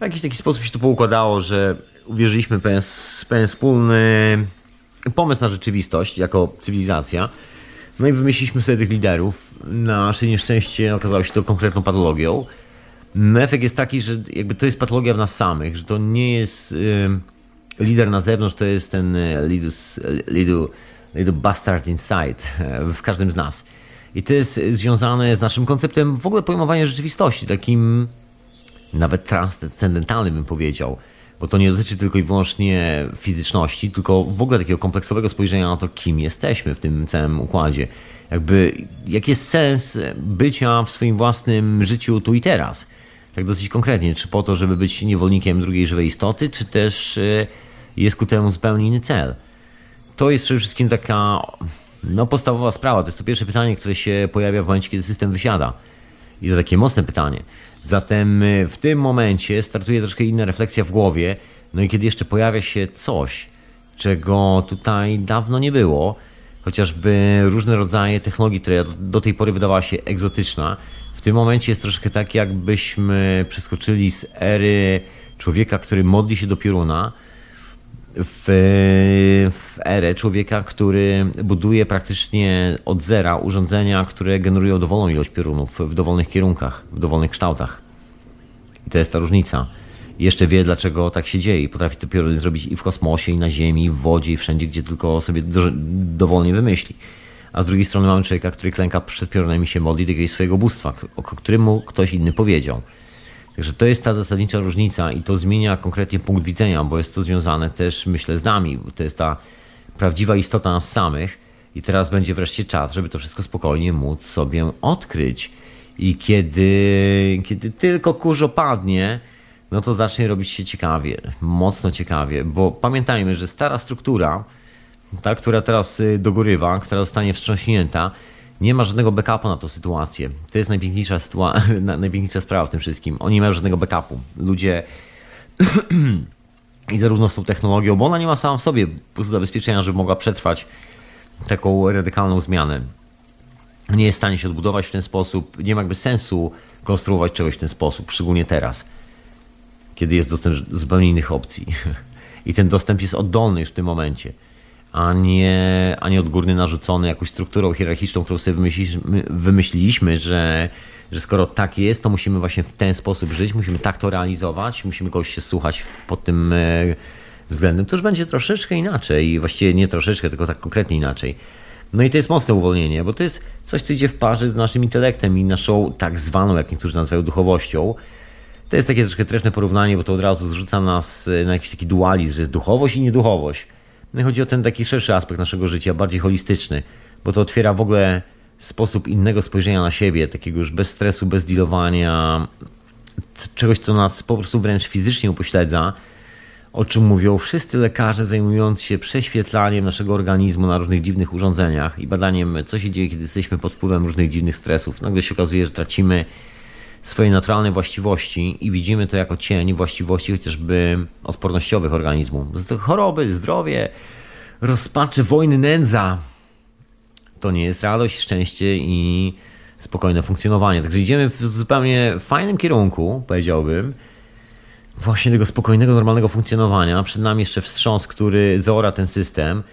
w jakiś taki sposób się to poukładało, że uwierzyliśmy w pewien, pewien wspólny pomysł na rzeczywistość jako cywilizacja. No i wymyśliliśmy sobie tych liderów. Nasze nieszczęście okazało się to konkretną patologią. Efekt jest taki, że jakby to jest patologia w nas samych, że to nie jest y, lider na zewnątrz, to jest ten y, little, little bastard inside w każdym z nas. I to jest związane z naszym konceptem w ogóle pojmowania rzeczywistości, takim nawet transcendentalnym bym powiedział, bo to nie dotyczy tylko i wyłącznie fizyczności, tylko w ogóle takiego kompleksowego spojrzenia na to, kim jesteśmy w tym całym układzie. Jakby, jaki jest sens bycia w swoim własnym życiu tu i teraz? Tak dosyć konkretnie, czy po to, żeby być niewolnikiem drugiej żywej istoty, czy też y, jest ku temu zupełnie inny cel? To jest przede wszystkim taka no, podstawowa sprawa. To jest to pierwsze pytanie, które się pojawia w momencie, kiedy system wysiada. I to takie mocne pytanie. Zatem y, w tym momencie startuje troszkę inna refleksja w głowie. No i kiedy jeszcze pojawia się coś, czego tutaj dawno nie było, chociażby różne rodzaje technologii, która do tej pory wydawała się egzotyczna, w tym momencie jest troszkę tak, jakbyśmy przeskoczyli z ery człowieka, który modli się do pioruna, w, w erę człowieka, który buduje praktycznie od zera urządzenia, które generują dowolną ilość piorunów w dowolnych kierunkach, w dowolnych kształtach. I to jest ta różnica. Jeszcze wie, dlaczego tak się dzieje. I potrafi te pioruny zrobić i w kosmosie, i na Ziemi, i w wodzie, i wszędzie, gdzie tylko sobie do, dowolnie wymyśli. A z drugiej strony mamy człowieka, który klęka przed piorunem i się modli do jakiegoś swojego bóstwa, o którym mu ktoś inny powiedział. Także to jest ta zasadnicza różnica i to zmienia konkretnie punkt widzenia, bo jest to związane też, myślę, z nami. To jest ta prawdziwa istota nas samych i teraz będzie wreszcie czas, żeby to wszystko spokojnie móc sobie odkryć. I kiedy, kiedy tylko kurz opadnie, no to zacznie robić się ciekawie, mocno ciekawie, bo pamiętajmy, że stara struktura, ta, która teraz y, dogorywa, która zostanie wstrząśnięta, nie ma żadnego backupu na tą sytuację. To jest najpiękniejsza, najpiękniejsza sprawa w tym wszystkim. Oni nie mają żadnego backupu. Ludzie i zarówno z tą technologią, bo ona nie ma sama w sobie zabezpieczenia, żeby mogła przetrwać taką radykalną zmianę. Nie jest w stanie się odbudować w ten sposób. Nie ma jakby sensu konstruować czegoś w ten sposób, szczególnie teraz, kiedy jest dostęp zupełnie innych opcji. I ten dostęp jest oddolny już w tym momencie a nie, a nie odgórny narzucony jakąś strukturą hierarchiczną, którą sobie wymyśliliśmy, wymyśliliśmy że, że skoro tak jest, to musimy właśnie w ten sposób żyć, musimy tak to realizować, musimy kogoś się słuchać pod tym e, względem. To już będzie troszeczkę inaczej, właściwie nie troszeczkę, tylko tak konkretnie inaczej. No i to jest mocne uwolnienie, bo to jest coś, co idzie w parze z naszym intelektem i naszą tak zwaną, jak niektórzy nazywają, duchowością. To jest takie troszkę trefne porównanie, bo to od razu zrzuca nas e, na jakiś taki dualizm, że jest duchowość i nieduchowość. No chodzi o ten taki szerszy aspekt naszego życia, bardziej holistyczny, bo to otwiera w ogóle sposób innego spojrzenia na siebie, takiego już bez stresu, bez dealowania, czegoś, co nas po prostu wręcz fizycznie upośledza, o czym mówią wszyscy lekarze zajmujący się prześwietlaniem naszego organizmu na różnych dziwnych urządzeniach i badaniem, co się dzieje, kiedy jesteśmy pod wpływem różnych dziwnych stresów. Nagle się okazuje, że tracimy swoje naturalne właściwości i widzimy to jako cień właściwości chociażby odpornościowych organizmu. Choroby, zdrowie, rozpaczy, wojny, nędza to nie jest radość, szczęście i spokojne funkcjonowanie. Także idziemy w zupełnie fajnym kierunku, powiedziałbym, właśnie tego spokojnego, normalnego funkcjonowania. Przed nami jeszcze wstrząs, który zaora ten system.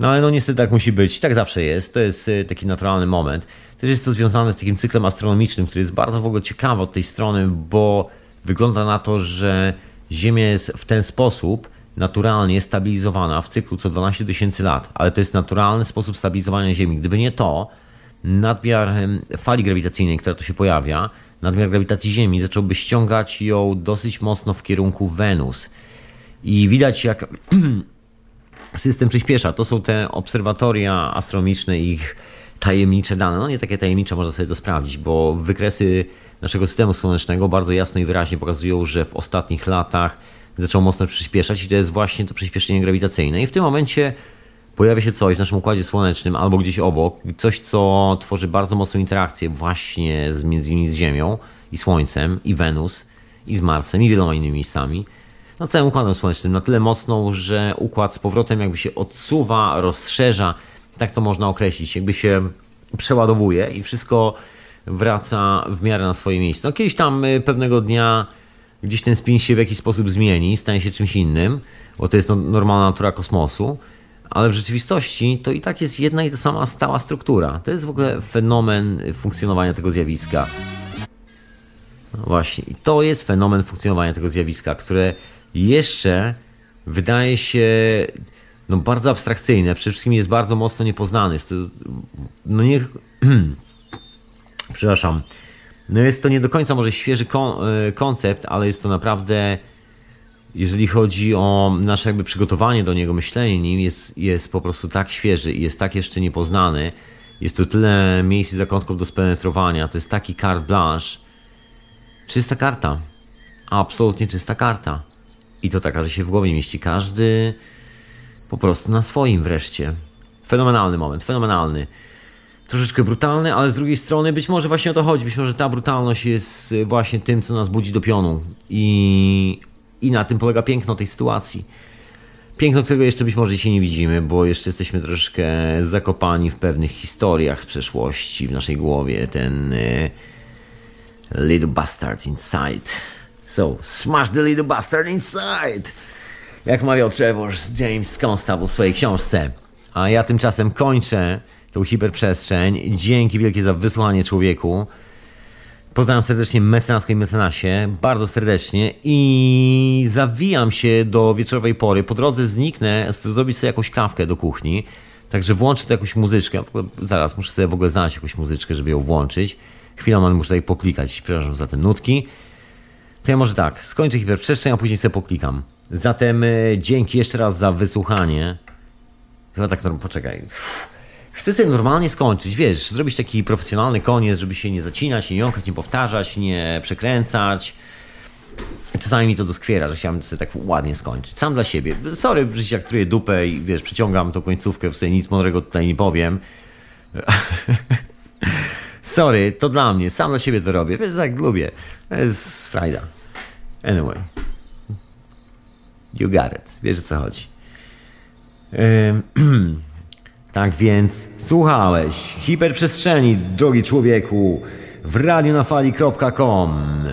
No ale no niestety tak musi być. Tak zawsze jest. To jest y, taki naturalny moment. Też jest to związane z takim cyklem astronomicznym, który jest bardzo w ogóle ciekawy od tej strony, bo wygląda na to, że Ziemia jest w ten sposób naturalnie stabilizowana w cyklu co 12 tysięcy lat, ale to jest naturalny sposób stabilizowania Ziemi. Gdyby nie to, nadmiar fali grawitacyjnej, która tu się pojawia, nadmiar grawitacji Ziemi zacząłby ściągać ją dosyć mocno w kierunku Wenus. I widać, jak system przyspiesza. To są te obserwatoria astronomiczne ich tajemnicze dane. No nie takie tajemnicze, można sobie to sprawdzić, bo wykresy naszego systemu słonecznego bardzo jasno i wyraźnie pokazują, że w ostatnich latach zaczął mocno przyspieszać i to jest właśnie to przyspieszenie grawitacyjne. I w tym momencie pojawia się coś w naszym układzie słonecznym albo gdzieś obok, coś co tworzy bardzo mocną interakcję właśnie z, między innymi z Ziemią i Słońcem i Wenus i z Marsem i wieloma innymi miejscami. No całym układem słonecznym na tyle mocną, że układ z powrotem jakby się odsuwa, rozszerza, tak to można określić, jakby się przeładowuje i wszystko wraca w miarę na swoje miejsce. No kiedyś tam y, pewnego dnia gdzieś ten spin się w jakiś sposób zmieni, stanie się czymś innym, bo to jest no, normalna natura kosmosu, ale w rzeczywistości to i tak jest jedna i ta sama stała struktura. To jest w ogóle fenomen funkcjonowania tego zjawiska. No właśnie, i to jest fenomen funkcjonowania tego zjawiska, które jeszcze wydaje się no, bardzo abstrakcyjne, przede wszystkim jest bardzo mocno niepoznane. Jest to, no nie, przepraszam, no jest to nie do końca może świeży kon e, koncept, ale jest to naprawdę, jeżeli chodzi o nasze jakby przygotowanie do niego, myślenie nim, jest, jest po prostu tak świeży i jest tak jeszcze niepoznany. Jest to tyle miejsc i zakątków do spenetrowania. To jest taki carte blanche. Czysta karta. Absolutnie czysta karta. I to taka, że się w głowie mieści każdy po prostu na swoim wreszcie. Fenomenalny moment, fenomenalny troszeczkę brutalny, ale z drugiej strony być może właśnie o to chodzi. Być może ta brutalność jest y, właśnie tym, co nas budzi do pionu. I, i na tym polega piękno tej sytuacji. Piękno, którego jeszcze być może dzisiaj nie widzimy, bo jeszcze jesteśmy troszeczkę zakopani w pewnych historiach z przeszłości w naszej głowie. Ten y, Little Bastard Inside. So, smash the little bastard inside! Jak mawiał Trevor James Constable w swojej książce. A ja tymczasem kończę tą hiperprzestrzeń. Dzięki wielkie za wysłanie człowieku. Pozdrawiam serdecznie mecenasko i mecenasie, bardzo serdecznie i zawijam się do wieczorowej pory. Po drodze zniknę, zrobić sobie jakąś kawkę do kuchni, także włączę tu jakąś muzyczkę. Zaraz muszę sobie w ogóle znaleźć jakąś muzyczkę, żeby ją włączyć. Chwilę muszę tutaj poklikać, przepraszam za te nutki. To ja może tak, skończę hiperprzestrzeń, a później sobie poklikam. Zatem e, dzięki jeszcze raz za wysłuchanie. Chyba tak, no, poczekaj. Chcę sobie normalnie skończyć, wiesz, zrobić taki profesjonalny koniec, żeby się nie zacinać, nie jąkać, nie powtarzać, nie przekręcać. Czasami mi to doskwiera, że chciałem sobie tak ładnie skończyć. Sam dla siebie. Sorry, że jak truję dupę i wiesz, przeciągam tą końcówkę, w sobie nic mądrego tutaj nie powiem. Sorry, to dla mnie, sam dla siebie to robię. Wiesz, jak lubię. To jest frajda. Anyway. You got it. Wiesz o co chodzi. Tak więc słuchałeś hiperprzestrzeni, drogi człowieku, w radionafali.com.